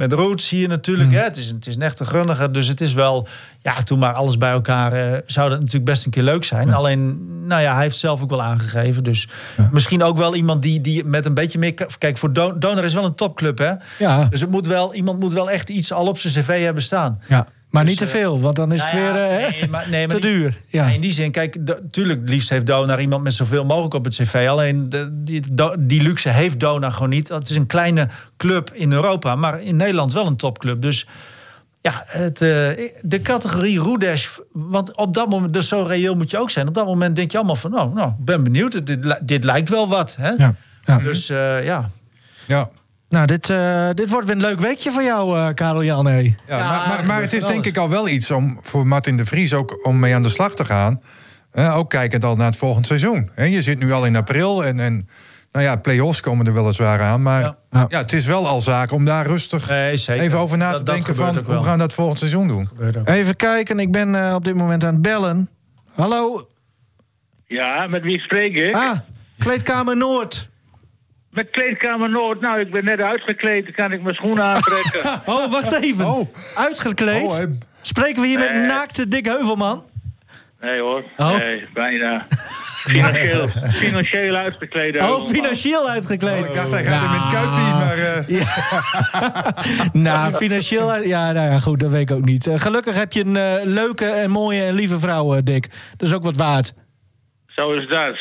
met roots hier natuurlijk. Mm. Hè? Het, is, het is een echte. Dus het is wel, ja, toen maar alles bij elkaar zou dat natuurlijk best een keer leuk zijn. Ja. Alleen, nou ja, hij heeft zelf ook wel aangegeven. Dus ja. misschien ook wel iemand die, die met een beetje meer... Kijk, voor Don Donar is wel een topclub, hè? Ja. Dus het moet wel, iemand moet wel echt iets al op zijn cv hebben staan. Ja. Maar dus, niet te veel, want dan is nou het weer ja, nee, maar, nee, maar te niet, duur. Ja. Nee, in die zin, kijk, natuurlijk liefst heeft Donar iemand met zoveel mogelijk op het cv. Alleen de, die, die luxe heeft Donar gewoon niet. Het is een kleine club in Europa, maar in Nederland wel een topclub. Dus ja, het, uh, de categorie Roedesh, want op dat moment, dus zo reëel moet je ook zijn. Op dat moment denk je allemaal van, nou, nou ben benieuwd. Dit, dit lijkt wel wat. Hè? Ja. Ja. Dus uh, ja. Ja. Nou, dit, uh, dit wordt weer een leuk weekje voor jou, uh, Karel Jan. Hey. Ja, ja, maar, maar, maar het is denk ik al wel iets om voor Martin de Vries ook om mee aan de slag te gaan. Uh, ook kijkend al naar het volgend seizoen. He, je zit nu al in april en, en nou ja, play-offs komen er weliswaar aan. Maar ja. ja. het is wel al zaak om daar rustig nee, even over na te dat, denken dat van hoe gaan we dat volgend seizoen doen. Even kijken, ik ben uh, op dit moment aan het bellen. Hallo? Ja, met wie spreek ik? Ah, Kleedkamer Noord. Met kleedkamer Noord. Nou, ik ben net uitgekleed. Dan kan ik mijn schoenen aantrekken. oh, wacht even. Oh. Uitgekleed? Oh, Spreken we hier Nee. met naakte Dick Heuvelman? Nee hoor. Oh. Nee, bijna. Financieel, financieel uitgekleed. Oh, financieel uitgekleed. Oh, ik dacht, hij gaat er met Kuipie, maar... Uh... nou, financieel... uit- Ja, nou ja, goed, dat weet ik ook niet. Uh, gelukkig heb je een uh, leuke en mooie en lieve vrouw, uh, Dick. Dat is ook wat waard. Zo is dat.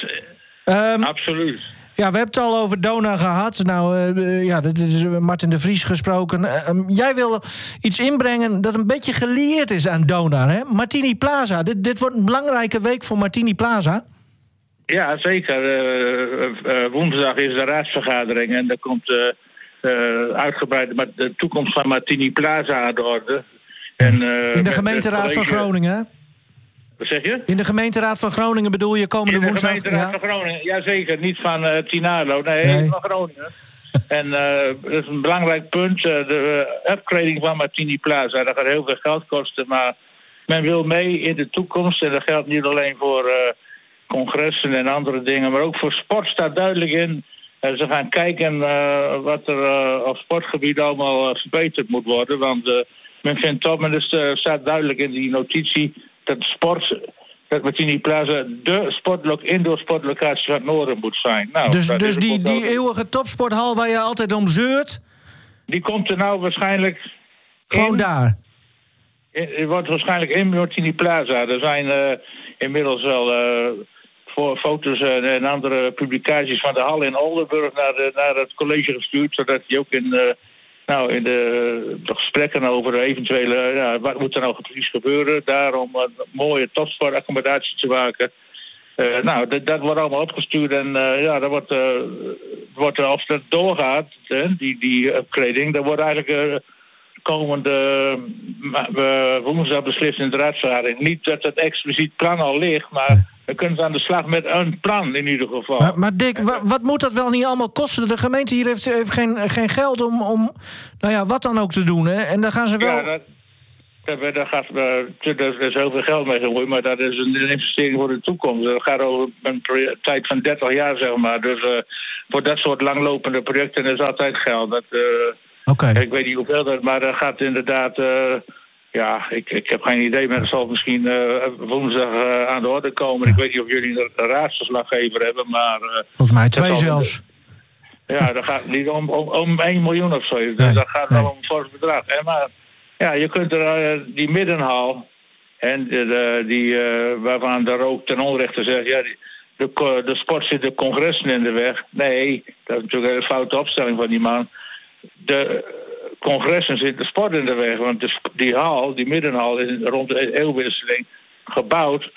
Um, Absoluut. Ja, we hebben het al over Dona gehad. Nou, uh, ja, dat is Martin de Vries gesproken. Uh, um, jij wil iets inbrengen dat een beetje gelieerd is aan Dona, hè? Martini Plaza. Dit, dit wordt een belangrijke week voor Martini Plaza. Ja, zeker. Uh, woensdag is de raadsvergadering en daar komt uitgebreid de toekomst van Martini Plaza aan de orde. En, In de gemeenteraad van Groningen? Wat zeg je? In de gemeenteraad van Groningen bedoel je komende In de woensdag? gemeenteraad ja? van Groningen, jazeker. Niet van uh, Tinalo, nee, nee, van Groningen. en uh, dat is een belangrijk punt. Uh, de upgrading van Martini Plaza, dat gaat heel veel geld kosten. Maar men wil mee in de toekomst. En dat geldt niet alleen voor congressen en andere dingen. Maar ook voor sport staat duidelijk in. ze gaan kijken wat er op sportgebied allemaal verbeterd moet worden. Want men vindt toch, men is, staat duidelijk in die notitie dat sport, dat Martini Plaza de sportlok, indoor sportlocatie van het noorden moet zijn. Nou, dus dus die, die eeuwige topsporthal waar je altijd om zeurt? Die komt er nou waarschijnlijk... Gewoon in, daar? Het wordt waarschijnlijk in Martini Plaza. Er zijn uh, inmiddels wel uh, voor foto's uh, en andere publicaties van de hal in Oldenburg naar, de, naar het college gestuurd, zodat die ook in nou, in de, gesprekken over eventuele, ja, wat moet er nou precies gebeuren, daarom een mooie topsportaccommodatie te maken. Uh, nou, dat, dat, wordt allemaal opgestuurd en uh, ja, dat wordt, uh, wordt als dat doorgaat, die, die upgrading, dan wordt eigenlijk komende woensdag beslist in de raadsvergadering. Niet dat het expliciet plan al ligt, maar dan kunnen ze aan de slag met een plan in ieder geval. Maar, maar Dick, wa, wat moet dat wel niet allemaal kosten? De gemeente hier heeft, heeft geen, geen geld om, om, nou ja, wat dan ook te doen. Hè? En dan gaan ze wel... Ja, dat, daar gaat, er is heel veel geld mee gemoeid, maar dat is een investering voor de toekomst. Dat gaat over een tijd van 30 jaar, zeg maar. Dus uh, voor dat soort langlopende projecten is altijd geld. Dat, uh, Okay. Ik weet niet hoeveel dat, maar dat gaat inderdaad... Uh, Ja, ik, ik heb geen idee, maar het zal misschien eh, woensdag eh, aan de orde komen. Ik weet niet of jullie een raadsverslaggever hebben, maar... eh, Volgens mij twee zelfs. ja, dat gaat niet om, om, om 1 miljoen of zo. Nee, dat gaat nee. wel om een fors bedrag. Hè? Maar ja, je kunt er die middenhaal... en de, die, waarvan de rook ten onrechte zegt... Ja, die- de, de sport zit de congressen in de weg. Nee, dat is natuurlijk een hele foute opstelling van die man. De congressen zit de sport in de weg. Want die hal, die middenhal, is rond de eeuwwisseling gebouwd...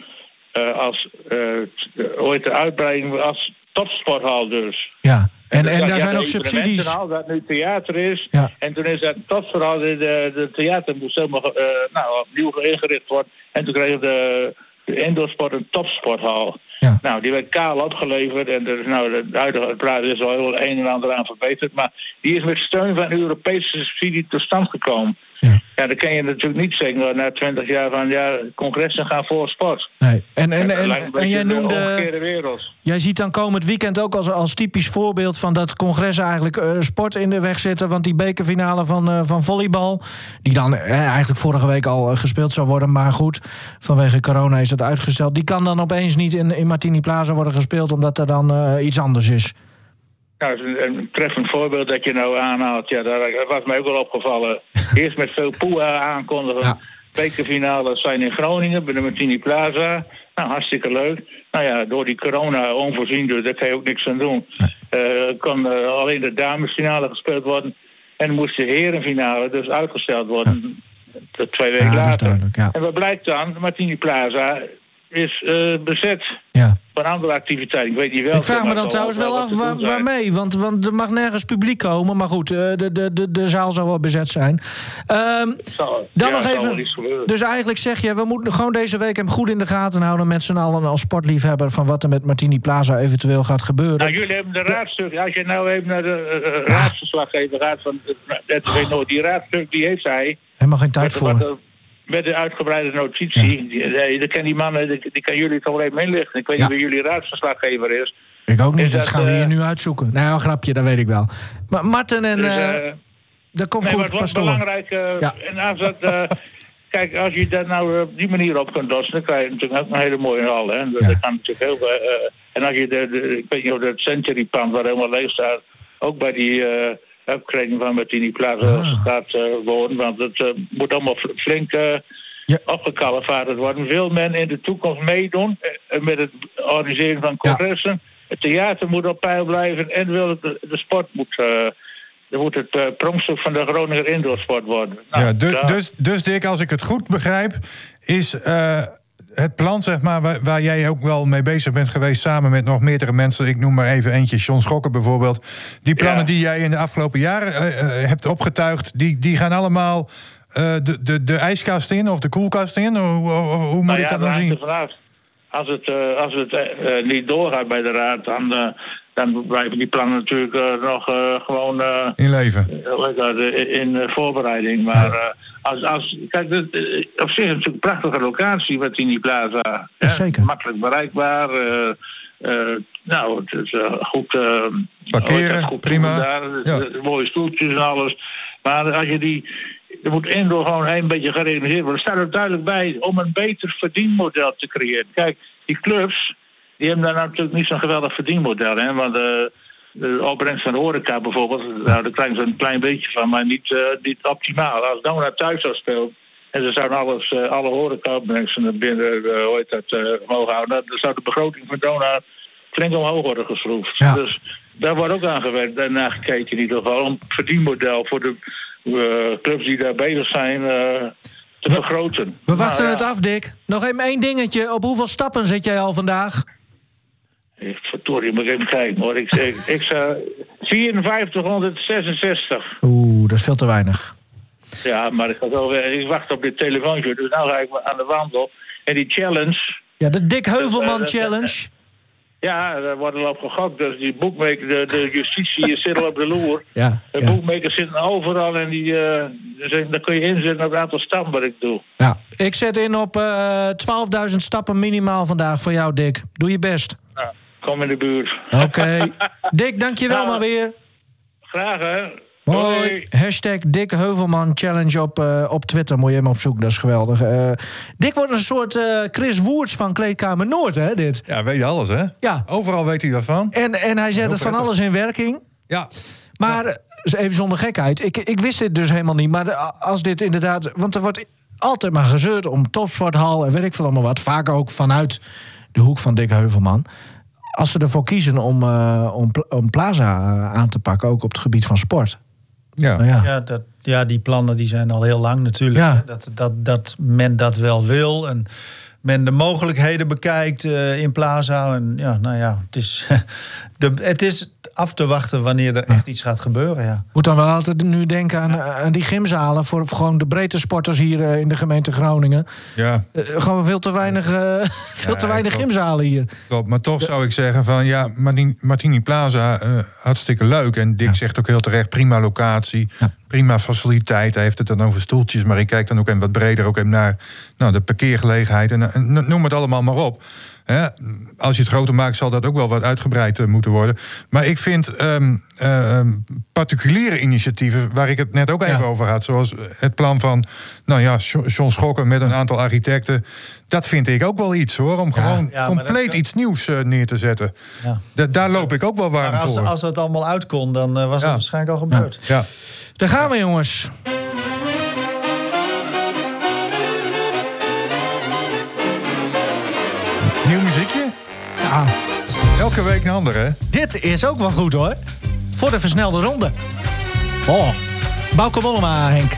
eh, als, eh, ooit de uitbreiding als topsporthal dus. Ja. En, Dus en daar zijn ook subsidies. dat nu theater is. Ja. En toen is dat topsporthal, de, de, theater moest helemaal eh, nou, opnieuw ingericht worden. En toen kregen de, de indoorsport een topsporthal. Ja. Nou, die werd kaal opgeleverd en er is nou, de huidige praat is al heel een en ander aan verbeterd. Maar die is met steun van Europese subsidie tot stand gekomen. Ja. Dan kan je natuurlijk niet zeggen na twintig jaar van ja, congressen gaan voor sport. Nee. En, en, en, en jij de noemde. Jij ziet dan komend weekend ook als, als typisch voorbeeld van dat congres eigenlijk eh, sport in de weg zitten. Want die bekerfinale van, eh, van volleybal, die dan eh, eigenlijk vorige week al gespeeld zou worden. Maar goed, vanwege corona is dat uitgesteld. Die kan dan opeens niet in, in Martini Plaza worden gespeeld, omdat er dan iets anders is. Nou, een, treffend voorbeeld dat je nou aanhaalt. Ja, dat was mij ook wel opgevallen. Eerst met veel poeha aankondigen. Ja. Bekerfinales zijn in Groningen, bij de Martini Plaza. Nou, hartstikke leuk. Nou ja, door die corona onvoorzien, dus daar kan je ook niks aan doen. Eh kon eh, alleen de damesfinale gespeeld worden. En moest de herenfinale dus uitgesteld worden. Tot Twee weken Ja, later. ja. En wat blijkt dan? Martini Plaza is eh, bezet Ja. voor andere activiteiten. Ik weet niet welke. Ik vraag me dan het trouwens wel af waar, waarmee. Want, want er mag nergens publiek komen. Maar goed, eh, de, de, de, de zaal zal wel bezet zijn. Ehm, Zal- Dan ja, nog wel even. Dus eigenlijk zeg je, we moeten gewoon deze week hem goed in de gaten houden met z'n allen als sportliefhebber van wat er met Martini Plaza eventueel gaat gebeuren. Nou, jullie hebben de raadstuk. Als je nou even naar de uh, raadsverslaggever gaat van uh, RTV Noord, die raadstuk die heeft hij. Helemaal geen tijd voor. wat, met de uitgebreide notitie. Die, die, die kan die mannen, die, die kan jullie toch wel even inlichten. Ik weet Ja. niet wie jullie raadsverslaggever is. Ik ook niet, Is dat dat, gaan we hier eh, nu uitzoeken. Nou, een grapje, dat weet ik wel. Maar Marten en... Dus, eh eh, dat komt nee, maar goed, het wordt pastoor. belangrijk. eh, Ja. En als dat. Kijk, als je dat nou op die manier op kunt lossen, dan krijg je natuurlijk ook een hele mooie hal. Hè? Dat, Ja. dat kan natuurlijk heel en als je de, de, ik weet niet of dat Century Pand, waar helemaal leeg staat, ook bij die upgrading van Martini Plaza Ah. gaat eh, worden. Want het eh, moet allemaal fl- flink eh Ja. opgekalevaard worden. Wil men in de toekomst meedoen met het organiseren van congressen? Het theater moet op peil blijven en wil het, de, sport moet. dan moet het pronkstuk van de Groninger indoorsport worden. Nou, ja, du- daar- dus, dus Dick, als ik het goed begrijp, is het plan zeg maar, waar, waar jij ook wel mee bezig bent geweest... samen met nog meerdere mensen, ik noem maar even eentje, John Schokker bijvoorbeeld... die plannen Ja. die jij in de afgelopen jaren eh, eh, hebt opgetuigd... die, die gaan allemaal eh, de, de, de ijskast in of de koelkast in? Hoe, hoe, hoe moet Nou ik ja, dat dan zien? Als het, als het niet doorgaat bij de raad, dan, dan blijven die plannen natuurlijk nog gewoon In leven. in voorbereiding. Maar als, als, kijk, dit, eh, op zich is het natuurlijk een prachtige locatie, wat in die plaza. hè. zeker. Makkelijk bereikbaar. eh, eh, nou, het is eh, goed. eh, Parkeren, dat, goed prima. Daar, Ja. mooie stoeltjes en alles. Maar als je die. Er moet indoor gewoon een beetje gerealiseerd worden. Er staat er duidelijk bij om een beter verdienmodel te creëren. Kijk, die clubs. die hebben daar natuurlijk niet zo'n geweldig verdienmodel. Hè? Want. Eh, de opbrengst van de horeca bijvoorbeeld, nou, daar krijgen ze een klein beetje van, maar niet, eh, niet optimaal. Als Dona thuis zou spelen en ze zouden alles, eh, alle horeca-opbrengsten binnen, eh, hoe heet dat, eh, omhoog houden, dan zou de begroting van Dona flink omhoog worden geschroefd. Ja. Dus daar wordt ook aan gewerkt en naar gekeken in ieder geval, om het verdienmodel voor de eh, clubs die daar bezig zijn eh, te vergroten. We wachten Nou, het af, Dick. Nog even één dingetje. Op hoeveel stappen zit jij al vandaag? Ik, verdorie, moet ik even kijken hoor. Ik, ik, ik zou 5466. Oeh, dat is veel te weinig. Ja, maar ik, weer- ik wacht op dit telefoontje. Dus nou ga ik aan de wandel. En die challenge. Ja, de Dick Heuvelman Challenge. Ja, daar wordt al op gegokt. Dus die boekmaker, de, de justitie zit al op de loer. Ja, De ja. boekmakers zitten overal en die, dus daar kun je inzetten op het aantal stappen wat ik doe. ja. Ik zet in op eh 12.000 stappen minimaal vandaag voor jou, Dick. Doe je best. Kom in de buurt. Oké. Dick, dankjewel Nou, maar weer. Graag hè. Mooi. Hoi. Hashtag Dick Heuvelman Challenge op, eh, op Twitter. Moet je hem opzoeken, dat is geweldig. Eh, Dick wordt een soort eh, Chris Woerts van Kleedkamer Noord, hè, dit? Ja, weet je alles, hè? Ja. Overal weet hij daarvan. En, en hij zet het van alles in werking. Ja, Maar eh, even zonder gekheid. Ik, ik wist dit dus helemaal niet. Maar de- als dit inderdaad. Want er wordt altijd maar gezeurd om topsporthal en weet ik veel allemaal wat. Vaak ook vanuit de hoek van Dick Heuvelman. Als ze ervoor kiezen om, eh, om, om Plaza eh, aan te pakken, ook op het gebied van sport. ja. Nou ja. Ja, dat, ja, die plannen die zijn al heel lang natuurlijk. Ja. Dat, dat, dat men dat wel wil. En men de mogelijkheden bekijkt eh, in Plaza. En ja, nou ja, het is, de, het is af te wachten wanneer er echt iets gaat gebeuren. Ja. Moet dan wel altijd nu denken aan, aan die gymzalen voor gewoon de breedte sporters hier eh, in de gemeente Groningen. ja. Eh, gewoon veel te weinig, eh, veel te weinig klopt. gymzalen hier. Klopt, maar toch zou ik zeggen van ja, Martini, Martini Plaza, eh, hartstikke leuk. En Dick zegt ook heel terecht, prima locatie, Ja. prima faciliteit. Hij heeft het dan over stoeltjes, maar ik kijk dan ook even wat breder ook even naar nou, de parkeergelegenheid. En, eh, en noem het allemaal maar op. Hè, als je het groter maakt, zal dat ook wel wat uitgebreid eh, moeten worden. Maar ik vind ehm, eh, ehm, particuliere initiatieven, waar ik het net ook even Ja. over had, zoals het plan van nou ja, Jo- John Schokken met een aantal architecten. Dat vind ik ook wel iets hoor, om gewoon Ja, maar dat compleet iets nieuws eh, neer te zetten. Da- daar loop ik ook wel warm Maar als, voor. als dat allemaal uit kon, dan was Ja. het waarschijnlijk al gebeurd. Ja. Daar gaan we, jongens. Nieuw muziekje? Ja, Elke week een ander, hè? dit is ook wel goed hoor. Voor de versnelde ronde. Oh, Bauke Henk.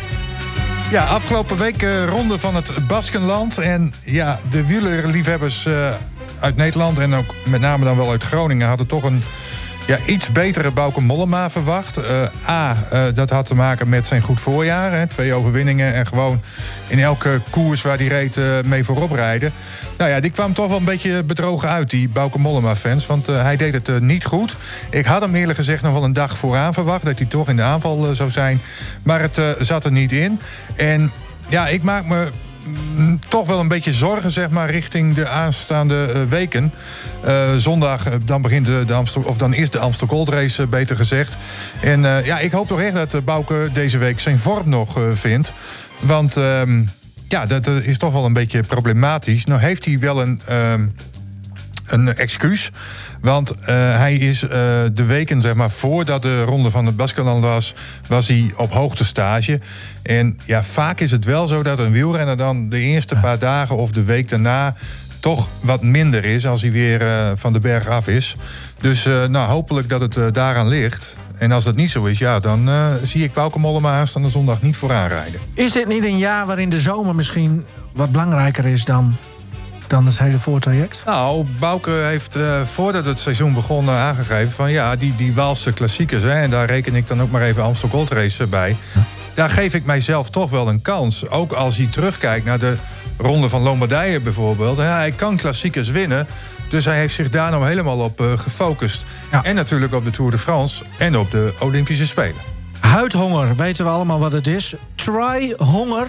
Ja, afgelopen week eh, ronde van het Baskenland. En ja, de wielerliefhebbers eh, uit Nederland en ook met name dan wel uit Groningen hadden toch een ja, iets betere Bauke Mollema verwacht. Eh, A, eh, dat had te maken met zijn goed voorjaar. Hè, twee overwinningen en gewoon in elke koers waar hij reed eh, mee voorop rijden. Nou ja, die kwam toch wel een beetje bedrogen uit, die Bauke Mollema-fans. Want hij deed het niet goed. Ik had hem eerlijk gezegd nog wel een dag vooraan verwacht... dat hij toch in de aanval zou zijn. Maar het zat er niet in. En ja, ik maak me toch wel een beetje zorgen, zeg maar, richting de aanstaande eh, weken. Eh, zondag, eh, dan, begint de, de of dan is de Amstel Gold Race, beter gezegd. En ja, ik hoop toch echt dat Bouke deze week zijn vorm nog vindt. Want ehm, ja, dat eh, is toch wel een beetje problematisch. Nou heeft hij wel een... een excuus. Want eh, hij is eh, de weken, zeg maar, voordat de ronde van het Baskeland was, was hij op hoogtestage. En ja, vaak is het wel zo dat een wielrenner dan de eerste paar dagen of de week daarna toch wat minder is als hij weer eh, van de berg af is. Dus nou, hopelijk dat het daaraan ligt. En als dat niet zo is, ja, dan zie ik Bauke Mollema aanstaande zondag niet vooraan rijden. Is dit niet een jaar waarin de zomer misschien wat belangrijker is dan, dan het hele voortraject? Nou, Bouke heeft eh, voordat het seizoen begon eh, aangegeven van ja, die, die Waalse klassiekers, hè, en daar reken ik dan ook maar even Amstel Gold Race bij. Daar geef ik mijzelf toch wel een kans. Ook als hij terugkijkt naar de ronde van Lombardije bijvoorbeeld. Ja, hij kan klassiekers winnen. Dus hij heeft zich daar nou helemaal op eh, gefocust. Ja. En natuurlijk op de Tour de France en op de Olympische Spelen. Huidhonger, weten we allemaal wat het is. Try-honger,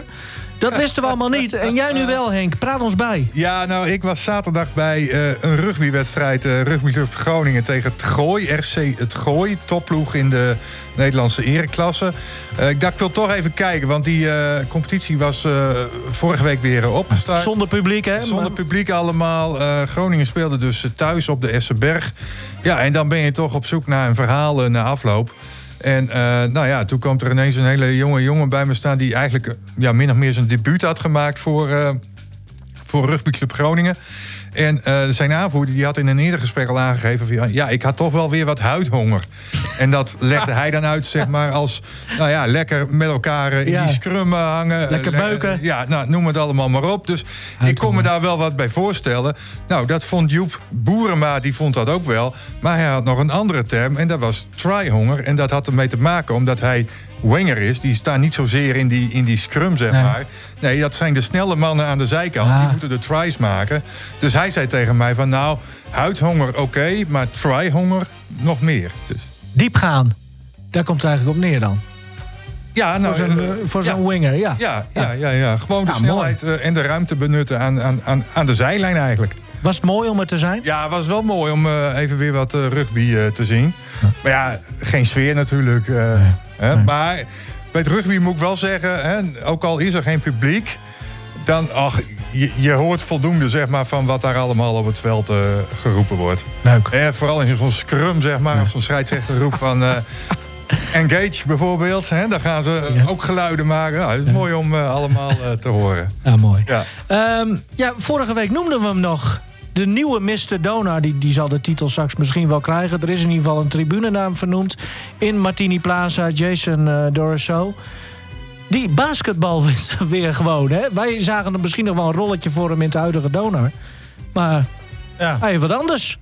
dat wisten we allemaal niet. En jij nu wel, Henk. Praat ons bij. Ja, nou, ik was zaterdag bij eh, een rugbywedstrijd. eh rugbyclub Groningen tegen het Gooi. RC het Gooi, topploeg in de Nederlandse ereklasse. Eh, ik dacht, ik wil toch even kijken, want die competitie was vorige week weer opgestart. Zonder publiek, hè? Zonder publiek allemaal. Groningen speelde dus thuis op de Essenberg. Ja, en dan ben je toch op zoek naar een verhaal na afloop. En eh, nou ja, toen kwam er ineens een hele jonge jongen bij me staan... die eigenlijk eh, ja, min of meer zijn debuut had gemaakt voor, eh, voor Rugbyclub Groningen. En eh, zijn aanvoerder die had in een eerder gesprek al aangegeven... Van, ja, ik had toch wel weer wat huidhonger. En dat legde hij dan uit, zeg maar, als... nou ja, lekker met elkaar eh, in Ja. die scrum eh, hangen. Lekker Eh, le- beuken. ja, nou, noem het allemaal maar op. Dus ik kon me daar wel wat bij voorstellen. Nou, dat vond Joep Boerema, die vond dat ook wel. Maar hij had nog een andere term en dat was tryhonger. En dat had ermee te maken omdat hij winger is. Die staan niet zozeer in die, in die scrum, zeg Nee. maar. Nee, dat zijn de snelle mannen aan de zijkant. Ah. Die moeten de tries maken. Dus hij zei tegen mij van nou, huidhonger oké, maar tryhonger nog meer. Dus Diep gaan. Daar komt het eigenlijk op neer dan. ja, nou, voor zo'n, eh, eh, voor ja. zo'n winger, ja. Ja, ja, ja, ja. gewoon de snelheid eh, en de ruimte benutten aan, aan, aan, aan de zijlijn eigenlijk. Was het mooi om er te zijn? Ja, het was wel mooi om eh, even weer wat eh, rugby eh, te zien. Maar ja, geen sfeer natuurlijk. hè, Maar bij het rugby moet ik wel zeggen, hè, ook al is er geen publiek, dan ach, je, je hoort voldoende zeg maar, van wat daar allemaal op het veld geroepen wordt. Leuk. Eh, vooral in zo'n scrum, zeg maar, als zo'n scheidsrechter roept van. Engage bijvoorbeeld, hè, dan gaan ze Ja. ook geluiden maken. Ja, het is mooi om eh, allemaal eh, te horen. Ja, mooi. Ja. Ehm, ja, vorige week noemden we hem nog. De nieuwe Mr. Donar, die, die zal de titel straks misschien wel krijgen. Er is in ieder geval een tribunenaam vernoemd. In Martini Plaza, Jason uh. Die basketbal weer gewoon, hè? Wij zagen er misschien nog wel een rolletje voor hem in het huidige Donar. Maar Ja. hij heeft wat anders.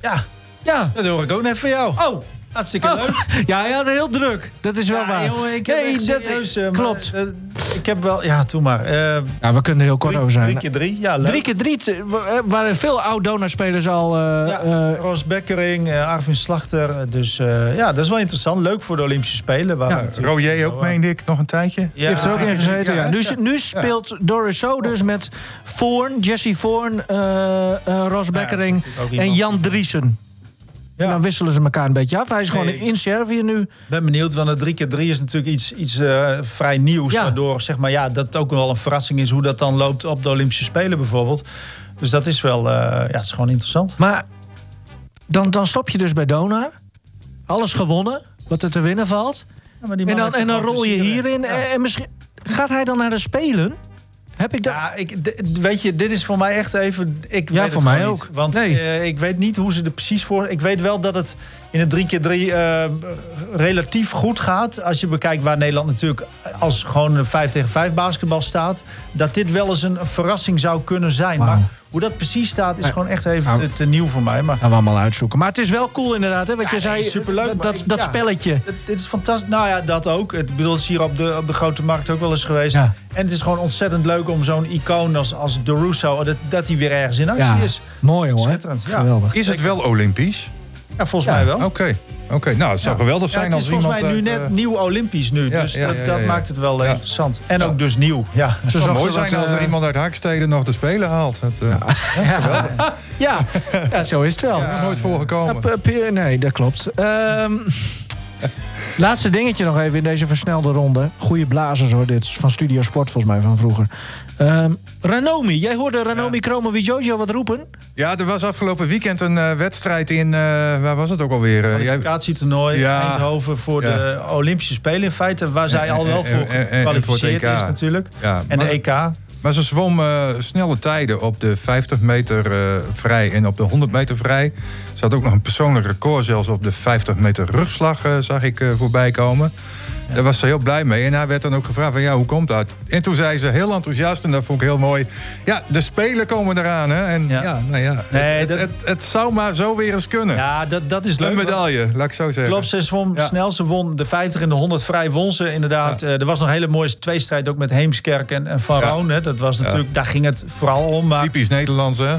ja, Ja. dat hoor ik ook net van jou. Oh, Hartstikke Oh, leuk. ja, hij had heel druk. Dat is wel Ja, waar. jongen, ik heb Nee, echt dat- serieus, eh, maar, klopt. eh, ik heb wel... Ja, doe maar. Eh, Ja, we kunnen er heel kort over zijn. drie keer drie. Ja, leuk. Drie keer drie. waren veel oud-Donar-spelers al. eh, Ja, eh, Roos Bekkering, Arvin Slachter. Dus eh, ja, dat is wel interessant. Leuk voor de Olympische Spelen. waar Ja, Royer ook, meende ik, nog een tijdje. Ja, heeft er ook in gezeten, ja. ja. Nu, nu speelt Doris So dus met Voorn, Jesse Voorn, eh eh, Ros Bekkering en. Jan Driesen. En Ja. dan wisselen ze elkaar een beetje af. Hij is gewoon Nee. in Servië nu. ben benieuwd, want het 3 keer 3 is natuurlijk iets, iets eh, vrij nieuws. Ja. Waardoor zeg maar, ja, dat ook wel een verrassing is hoe dat dan loopt op de Olympische Spelen bijvoorbeeld. Dus dat is wel, eh, ja, het is gewoon interessant. Maar dan, dan stop je dus bij Donar. Alles gewonnen, wat er te winnen valt. Ja, En dan, en dan rol je hierin. Ja. En, en misschien gaat hij dan naar de Spelen? Heb ik dat? Ja, ik, weet je, dit is voor mij echt even. Ik Ja, weet voor mij gewoon ook. Niet, want Nee. eh, ik weet niet hoe ze er precies voor. Ik weet wel dat het in het 3x3 eh, relatief goed gaat. Als je bekijkt waar Nederland natuurlijk als gewoon een 5 tegen 5 basketbal staat. Dat dit wel eens een verrassing zou kunnen zijn. Maar hoe dat precies staat, is gewoon echt even Nou. te, te nieuw voor mij. Maar Gaan we allemaal uitzoeken. Maar het is wel cool inderdaad, hè? Wat je Ja, zei, superleuk, dat, dat, ik- dat ja. spelletje. Het- Dit is fantastisch. Nou ja, dat ook. Het ik bedoel, het is hier op de, op de grote markt ook wel eens geweest. Ja. En het is gewoon ontzettend leuk om zo'n icoon als, als De Russo... Dat, dat die weer ergens in actie Ja, is. mooi hoor. Schitterend, ja. Geweldig. Is het wel Olympisch? Ja, volgens mij wel. Oké, oké. nou, het zou Ja. geweldig Ja, zijn het is als volgens iemand... mij nu uit, net eh, nieuw Olympisch nu. Ja, dus dat, maakt het wel eh, interessant. En ook dus nieuw. Ja. Het zou mooi zijn als er eh, iemand uit Haaksteden nog de Spelen haalt. Eh Ja, ja, zo is het wel. nooit voorgekomen. Nee, dat klopt. Ehm, laatste dingetje nog even in deze versnelde ronde. Goeie blazers hoor, dit is van Studio Sport volgens mij van vroeger. Ehm, Ranomi, jij hoorde Ranomi Kromo Jojo wat roepen? Ja, er was afgelopen weekend een eh, wedstrijd in... eh, waar was het ook alweer? Eh, jij- Kwalificatietoernooi Ja. Eindhoven voor Ja. de Olympische Spelen in feite. Waar zij al wel voor en- en- en voor het gekwalificeerd EK. is natuurlijk. Ja, En de EK. Maar ze zwom eh, snelle tijden op de 50 meter eh, vrij en op de 100 meter vrij. Ze had ook nog een persoonlijk record, zelfs op de 50 meter rugslag eh, zag ik voorbij komen. Daar was ze heel blij mee. En hij werd dan ook gevraagd van ja, hoe komt dat? En toen zei ze heel enthousiast, en dat vond ik heel mooi. Ja, de Spelen komen eraan. Hè? En ja, Ja. nou ja, Nee, het, dat- het, het, het zou maar zo weer eens kunnen. Ja, dat, dat is leuk. een want- medaille, laat ik zo zeggen. Klopt, ze Ja. snel. Ze won de 50 en de 100 vrij. Won ze inderdaad. Eh, er was nog een hele mooie tweestrijd ook met Heemskerk en, en Van. Roon. Hè. Dat was natuurlijk, Daar ging het vooral om. Maar, Typisch Nederlands, hè?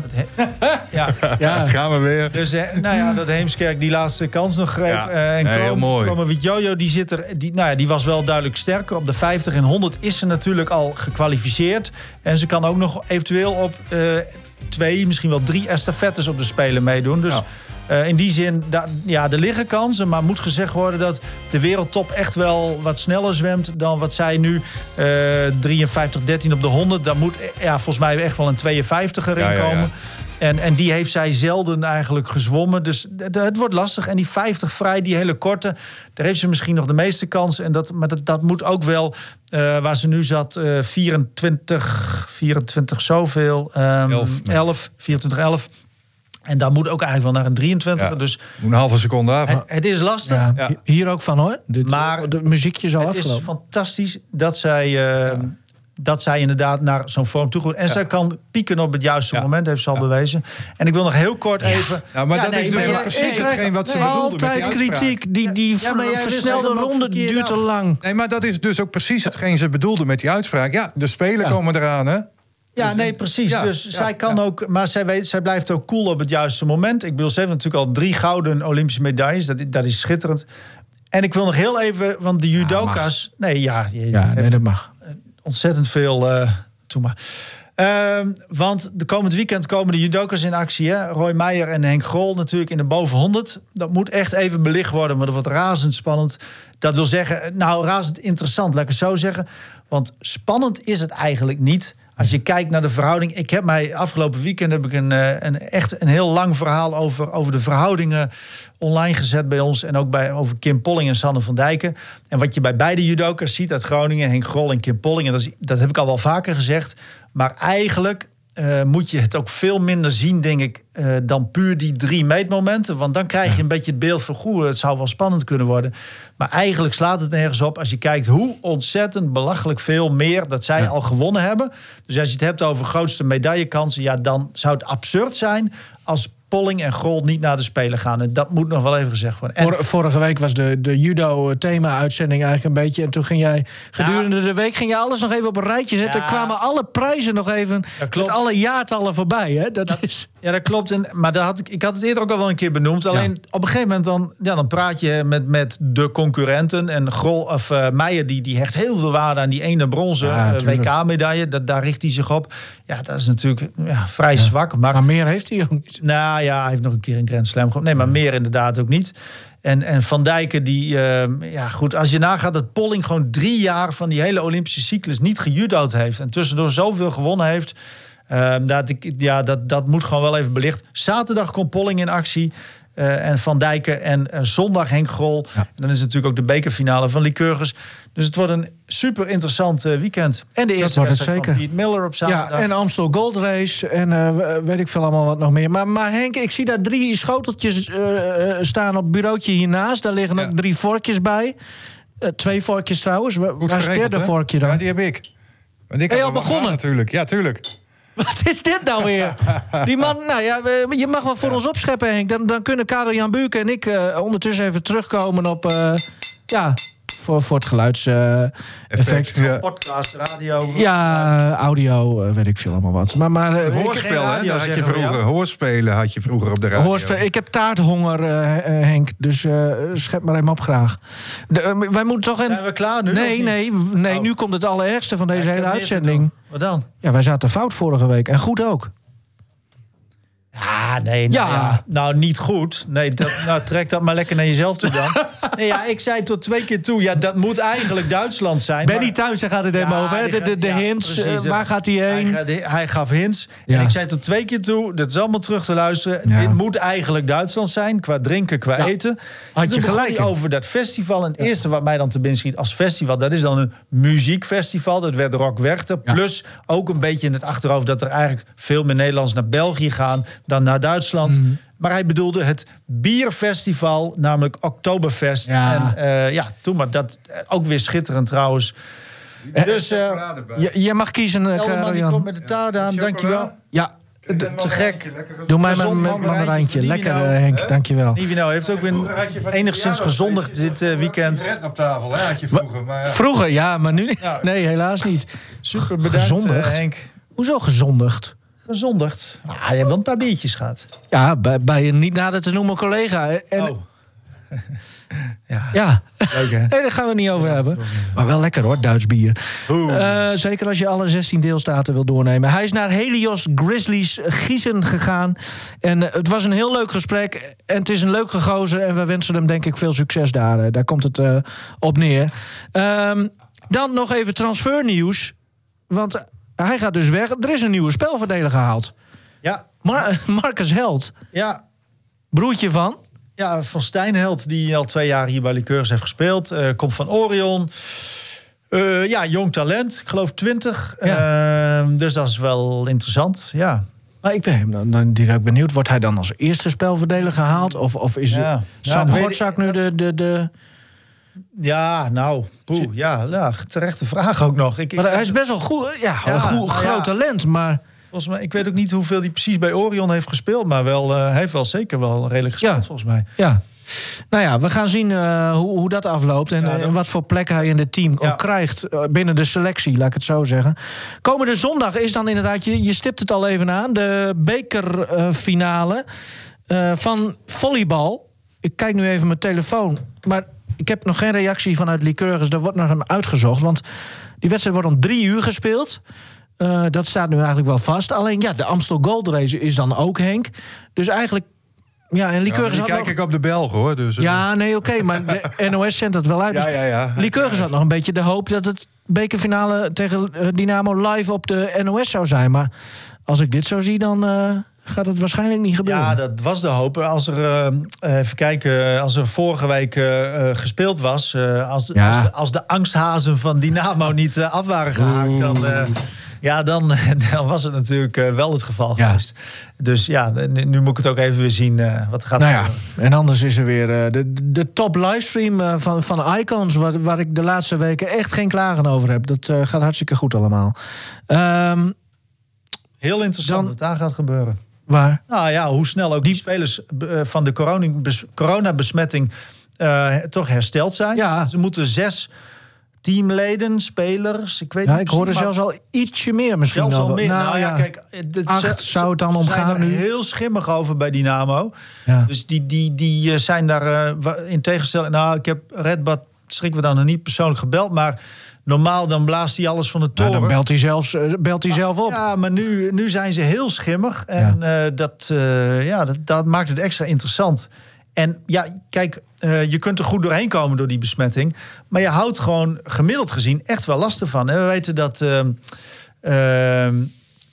ja. Ja, Gaan we weer. Dus eh, nou ja, dat Heemskerk die laatste kans nog greep. Eh, en Nee, heel mooi. Jojo, die zit er. Die, nou ja, die was wel duidelijk sterker. Op de 50 en 100 is ze natuurlijk al gekwalificeerd. En ze kan ook nog eventueel op eh, twee, misschien wel drie estafettes op de Spelen meedoen. Dus Ja. eh, in die zin, da, ja, er liggen kansen. Maar moet gezegd worden dat de wereldtop echt wel wat sneller zwemt dan wat zij nu. eh 53-13 op de 100. Daar moet eh, ja, volgens mij echt wel een 52er in ja, ja. En, en die heeft zij zelden eigenlijk gezwommen. Dus het, het wordt lastig. En die 50 vrij, die hele korte, daar heeft ze misschien nog de meeste kans. En dat, maar dat, dat moet ook wel, eh, waar ze nu zat, eh 24, 24 zoveel. ehm, Elf. 11, 24, 11. En daar moet ook eigenlijk wel naar een 23. Ja. Dus een halve seconde af. het, het is lastig. ja, Ja. hier ook van hoor. Dit, Maar de muziekje is al Het is afgelopen. fantastisch dat zij, eh, dat zij inderdaad naar zo'n vorm toe gaat. En zij kan pieken op het juiste Ja. moment, heeft ze al bewezen. En ik wil nog heel kort even... Ja, maar dat nee, is dus ook precies hetgeen wat ze nee, bedoelde met die Altijd uitspraak. kritiek. Die, die versnelde ronde duurt te lang. Nee, maar dat is dus ook precies hetgeen ze bedoelde met die uitspraak. Ja, de Spelen Ja. komen eraan, hè? Ja, nee, precies. Ja, dus ja, zij kan ja. ook, maar zij, weet, zij blijft ook cool op het juiste moment. Ik bedoel, ze heeft natuurlijk al drie gouden Olympische medailles. Dat, dat is schitterend. En ik wil nog heel even, want de judoka's... nee, ja, nee, dat mag. Ontzettend veel... eh toe maar. Ehm, want de komend weekend komen de judokas in actie. Roy Meijer en Henk Grol natuurlijk in de boven 100. Dat moet echt even belicht worden, maar dat wordt razendspannend. Dat wil zeggen, nou razend interessant, laat ik het zo zeggen. Want spannend is het eigenlijk niet. Als je kijkt naar de verhouding. Ik heb mij afgelopen weekend heb ik een, eh, een echt een heel lang verhaal over, over de verhoudingen online gezet bij ons. En ook bij, over Kim Polling en Sanne van Dijken. En wat je bij beide judokas ziet uit Groningen, Henk Grol en Kim Polling. En dat, dat heb ik al wel vaker gezegd. Maar eigenlijk uh, moet je het ook veel minder zien, denk ik, uh, dan puur die drie meetmomenten. Want dan krijg je een beetje het beeld van, goh, het zou wel spannend kunnen worden. Maar eigenlijk slaat het nergens op als je kijkt hoe ontzettend belachelijk veel meer dat zij ja. al gewonnen hebben. Dus als je het hebt over grootste medaillekansen, ja, dan zou het absurd zijn als Polling en Grol niet naar de Spelen gaan. En dat moet nog wel even gezegd worden. En... Vorige week was de, de judo-thema-uitzending eigenlijk een beetje... en toen ging jij gedurende ja. de week ging je alles nog even op een rijtje zetten. Ja. kwamen alle prijzen nog even met alle jaartallen voorbij. Hè? Dat, dat is... Ja, dat klopt. En, maar dat had ik, ik had het eerder ook al wel een keer benoemd. Alleen ja. op een gegeven moment dan, ja, dan praat je met, met de concurrenten. En Grol, of uh, Meijer die, die hecht heel veel waarde aan die ene bronzen uh, WK-medaille. Daar richt hij zich op. Ja, dat is natuurlijk ja, vrij zwak. Maar, maar, meer heeft hij ook niet. Nou ja, hij heeft nog een keer een Grand Slam gehad. Nee, maar meer inderdaad ook niet. En, en Van Dijken, die, uh, ja goed, als je nagaat dat Polling gewoon drie jaar van die hele Olympische cyclus niet gejudo'd heeft. En tussendoor zoveel gewonnen heeft. Uh, dat, ik, ja, dat, dat moet gewoon wel even belicht. Zaterdag komt Polling in actie. Uh, en Van Dijken en uh, zondag Henk Grol. Ja. En dan is het natuurlijk ook de bekerfinale van Lycurgus. Dus het wordt een super interessant uh, weekend. En de eerste zeker. van Piet Miller op zaterdag. Ja, en Amstel Gold Race en weet ik veel allemaal wat nog meer. Maar, maar Henk, ik zie daar drie schoteltjes staan op het bureautje hiernaast. Daar liggen ja. ook drie vorkjes bij. twee vorkjes trouwens. Waar is het derde vorkje dan? Ja, die heb ik. Want ik je al begonnen? Natuurlijk, ja, tuurlijk. Wat is dit nou weer? Die man, nou ja, je mag wel voor ja. ons opscheppen, Henk. Dan, dan kunnen Karel Jan Buurken en ik uh, ondertussen even terugkomen op. Uh, ja, voor, voor het geluidseffect. Uh, ja. Podcast, radio. Ja, audio, uh, weet ik veel allemaal wat. Maar, maar uh, hoorspelen, hè? Dat had je vroeger. Hoorspelen had je vroeger op de radio. Hoorspelen. Ik heb taarthonger, Henk. Dus schep maar even op graag. De, wij moeten toch... Zijn we klaar nu? Nee, nee, nee. Oh. Nu komt het allerergste van deze ja, hele uitzending. Wat dan? Ja, wij zaten fout vorige week. En goed ook. Ja, nee, nou, ja. ja. nou niet goed. Nee, dat, nou, trek dat maar lekker naar jezelf toe dan. Nee, ja, ik zei tot twee keer toe, ja, dat moet eigenlijk Duitsland zijn. Benny maar... Thuizen gaat het ja, helemaal over, de, de, de ja, hints, precies, uh, waar gaat hij heen? Hij, hij gaf hints. En ik zei tot twee keer toe, dat is allemaal terug te luisteren. Dit moet eigenlijk Duitsland zijn, qua drinken, qua eten. Had je gelijk over dat festival. En het eerste wat mij dan te binnen schiet als festival, dat is dan een muziekfestival. Dat werd Rock Werchter. Plus ook een beetje in het achterhoofd dat er eigenlijk veel meer Nederlands naar België gaan dan naar Duitsland. Mm. Maar hij bedoelde het bierfestival, namelijk Oktoberfest. Ja. En uh, ja, toen maar dat ook weer schitterend trouwens. Dus uh, je, je, mag kiezen. Uh, Elderman, die komt met de taart aan, dankjewel. Ja, te gek. Doe mij mijn mandarijntje. Lekker, uh, Henk, huh? dankjewel. Nivino heeft ook weer enigszins gezondigd dit uh, weekend. op tafel, hè, had je vroeger. Maar, ja. Vroeger, ja, maar nu ja. Nee, helaas niet. Super bedankt, gezondigd. Henk. Hoezo gezondigd? Gezondigd. Ah, je hebt wel een paar biertjes gehad. Ja, bij, bij een niet nader te noemen collega. En, oh. ja. ja. Leuk, hè? Nee, daar gaan we het niet over hebben. Maar wel lekker hoor, Duits bier. Uh, zeker als je alle 16 deelstaten wil doornemen. Hij is naar Helios Grizzlies Giezen gegaan. En uh, het was een heel leuk gesprek. En het is een leuke gozer. En we wensen hem denk ik veel succes daar. Uh, daar komt het op neer. Um, dan nog even transfernieuws. Want hij gaat dus weg. Er is een nieuwe spelverdeler gehaald. Ja. Mar Marcus Held. Ja. Broertje van? Ja, van Stijnheld, die al twee jaar hier bij Liqueurs heeft gespeeld. Uh, komt van Orion. Uh, ja, jong talent. Ik geloof 20. Ja. Uh, dus dat is wel interessant, ja. Maar ik ben dan, dan direct benieuwd. Wordt hij dan als eerste spelverdeler gehaald? Of, of is ja. Sam ja, nu de... de, de ja, nou, poeh, ja, ja, terechte vraag ook nog. Ik, maar hij is best wel goed, ja, ja een goed, nou groot talent, maar... Volgens mij, ik weet ook niet hoeveel hij precies bij Orion heeft gespeeld, maar wel, uh, heeft wel zeker wel redelijk gespeeld, volgens mij. Ja. Nou ja, we gaan zien uh, hoe, hoe dat afloopt en, ja, en, wat voor plek hij in het team ja. ook krijgt binnen de selectie, laat ik het zo zeggen. Komende zondag is dan inderdaad, je, je stipt het al even aan, de bekerfinale uh, van volleybal. Ik kijk nu even mijn telefoon, maar ik heb nog geen reactie vanuit Lycurgus. Er wordt nog hem uitgezocht. Want die wedstrijd wordt om drie uur gespeeld. Eh, dat staat nu eigenlijk wel vast. Alleen ja, de Amstel Gold Race is dan ook Henk. Dus eigenlijk... Ja, en Ja, Lycurgus had kijk nog- ik op de Belgen hoor. Dus, eh, Ja, nee, oké, maar de NOS zendt dat wel uit. ja, Dus ja, ja. Lycurgus had nog een beetje de hoop dat het bekerfinale tegen eh, Dynamo live op de NOS zou zijn. Maar als ik dit zo zie, dan gaat het waarschijnlijk niet gebeuren. Ja, dat was de hoop. Als er, eh, even kijken, als er vorige week eh, eh, gespeeld was... eh, als, Ja. als, de, als de angsthazen van Dynamo niet eh, af waren gehaakt... dan, eh, ja, dan, dan was het natuurlijk eh, wel het geval Ja. geweest. Dus ja, nu, nu moet ik het ook even weer zien eh, wat er gaat Nou ja, gebeuren. en anders is er weer eh, de, de top livestream eh, van, van Icons... Waar, waar ik de laatste weken echt geen klagen over heb. Dat eh, gaat hartstikke goed allemaal. Ehm, Heel interessant Dan- wat daar gaat gebeuren. Waar? Nou ja, hoe snel ook die spelers eh, van de corona- bes- coronabesmetting eh, toch hersteld zijn. Ja. Ze moeten zes teamleden, spelers, ik weet Ja, niet ik hoorde zelfs al ietsje meer misschien. zelfs al meer. Nou, ja, kijk, het- acht ze- zou het dan omgaan zijn er nu. heel schimmig over bij Dynamo. Ja. Dus die, die, die eh, zijn daar eh, in tegenstelling... Nou, ik heb Redbad, schrik we dan nog niet persoonlijk gebeld... maar normaal dan blaast hij alles van de toren. dan belt hij, zelfs, eh, belt hij zelf op. Ja, maar nu, nu zijn ze heel schimmig. En eh, dat, eh, ja, dat, dat maakt het extra interessant. En ja, kijk, je kunt er goed doorheen komen door die besmetting. Maar je houdt gewoon gemiddeld gezien echt wel last ervan. En we weten dat. ehm, ehm,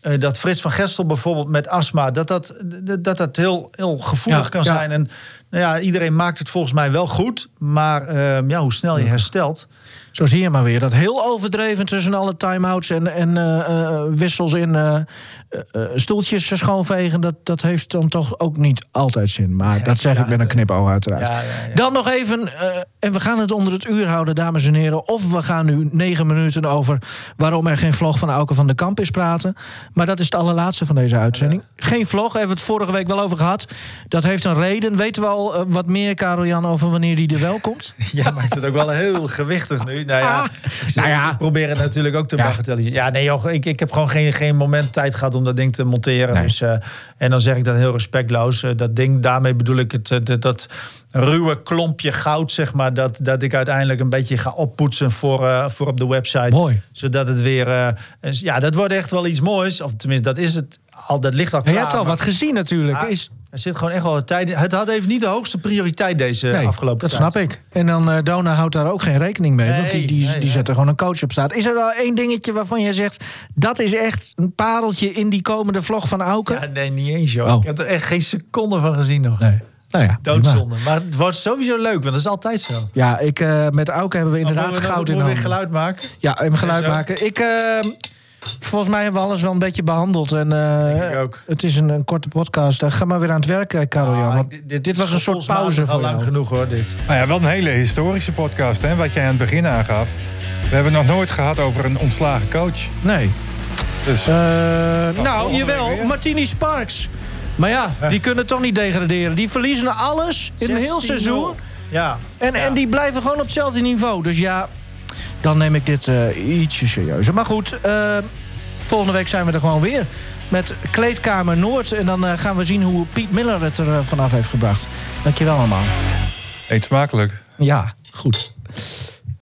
eh, dat Frits van Gestel bijvoorbeeld met astma, dat dat, dat, dat heel, heel gevoelig Ja, kan ja. zijn. En nou ja, iedereen maakt het volgens mij wel goed. Maar ehm, ja, hoe snel je herstelt. Zo zie je maar weer. Dat heel overdreven tussen alle time-outs en, en eh, eh, wissels in eh, stoeltjes schoonvegen. Dat, dat heeft dan toch ook niet altijd zin. Maar dat zeg ik met een knipoog uiteraard. Ja. Dan nog even, en we gaan het onder het uur houden, dames en heren. Of we gaan nu negen minuten over waarom er geen vlog van Auke van de Kamp is praten. Maar dat is het allerlaatste van deze uitzending. Geen vlog, hebben we het vorige week wel over gehad. Dat heeft een reden. Weten we al eh, wat meer, Karel Jan, over wanneer die er wel komt? Ja, maakt het ook wel heel gewichtig nu. Nou ja, ik, Nou ja. het natuurlijk ook te Ja. bagatelliseren. Ja, nee joh, ik, ik heb gewoon geen, geen moment tijd gehad om dat ding te monteren. Nee. Dus, eh, en dan zeg ik dat heel respectloos. Eh, dat ding, daarmee bedoel ik het, dat, dat ruwe klompje goud, zeg maar... Dat, dat ik uiteindelijk een beetje ga oppoetsen voor, voor op de website. Mooi. Zodat het weer... is- ja, dat wordt echt wel iets moois. Of tenminste, dat is het. Al, dat ligt al klaar. je hebt al wat gezien natuurlijk. Ja, Is, er zit gewoon echt wel tijd. Het had even niet de hoogste prioriteit deze nee, afgelopen dat tijd. snap ik. En dan eh Dona houdt daar ook geen rekening mee. want die, die, nee, die zet er gewoon een coach op staat. Is er al één dingetje waarvan jij zegt... dat is echt een pareltje in die komende vlog van Auke? Ja, nee, niet eens joh. Oh. Ik heb er echt geen seconde van gezien nog. Nee. Nou ja. Doodzonde. Maar het wordt sowieso leuk, want dat is altijd zo. Ja, ik, eh, met Auke hebben we inderdaad we- goud in we handen. weer geluid maken? Ja, even geluid maken. Ik, eh, volgens mij hebben we alles wel een beetje behandeld. En, eh, ik ook. Het is een, een korte podcast. Eh, ga maar weer aan het werk, eh, Karel Jan. Ah, want dit, dit was een soort pauze voor al lang genoeg hoor, dit. Nou ja, wel een hele historische podcast, hè, wat jij aan het begin aangaf. We hebben nog nooit gehad over een ontslagen coach. Nee. Dus Eh, nou, jawel. Martini Sparks. Maar ja, die kunnen toch niet degraderen. Die verliezen alles in een heel 16-0. seizoen. Ja. En, en die blijven gewoon op hetzelfde niveau. Dus ja, dan neem ik dit eh, ietsje serieuzer. Maar goed, eh, volgende week zijn we er gewoon weer. Met Kleedkamer Noord. En dan eh, gaan we zien hoe Piet Miller het er vanaf heeft gebracht. Dankjewel allemaal. eet smakelijk. Ja, goed.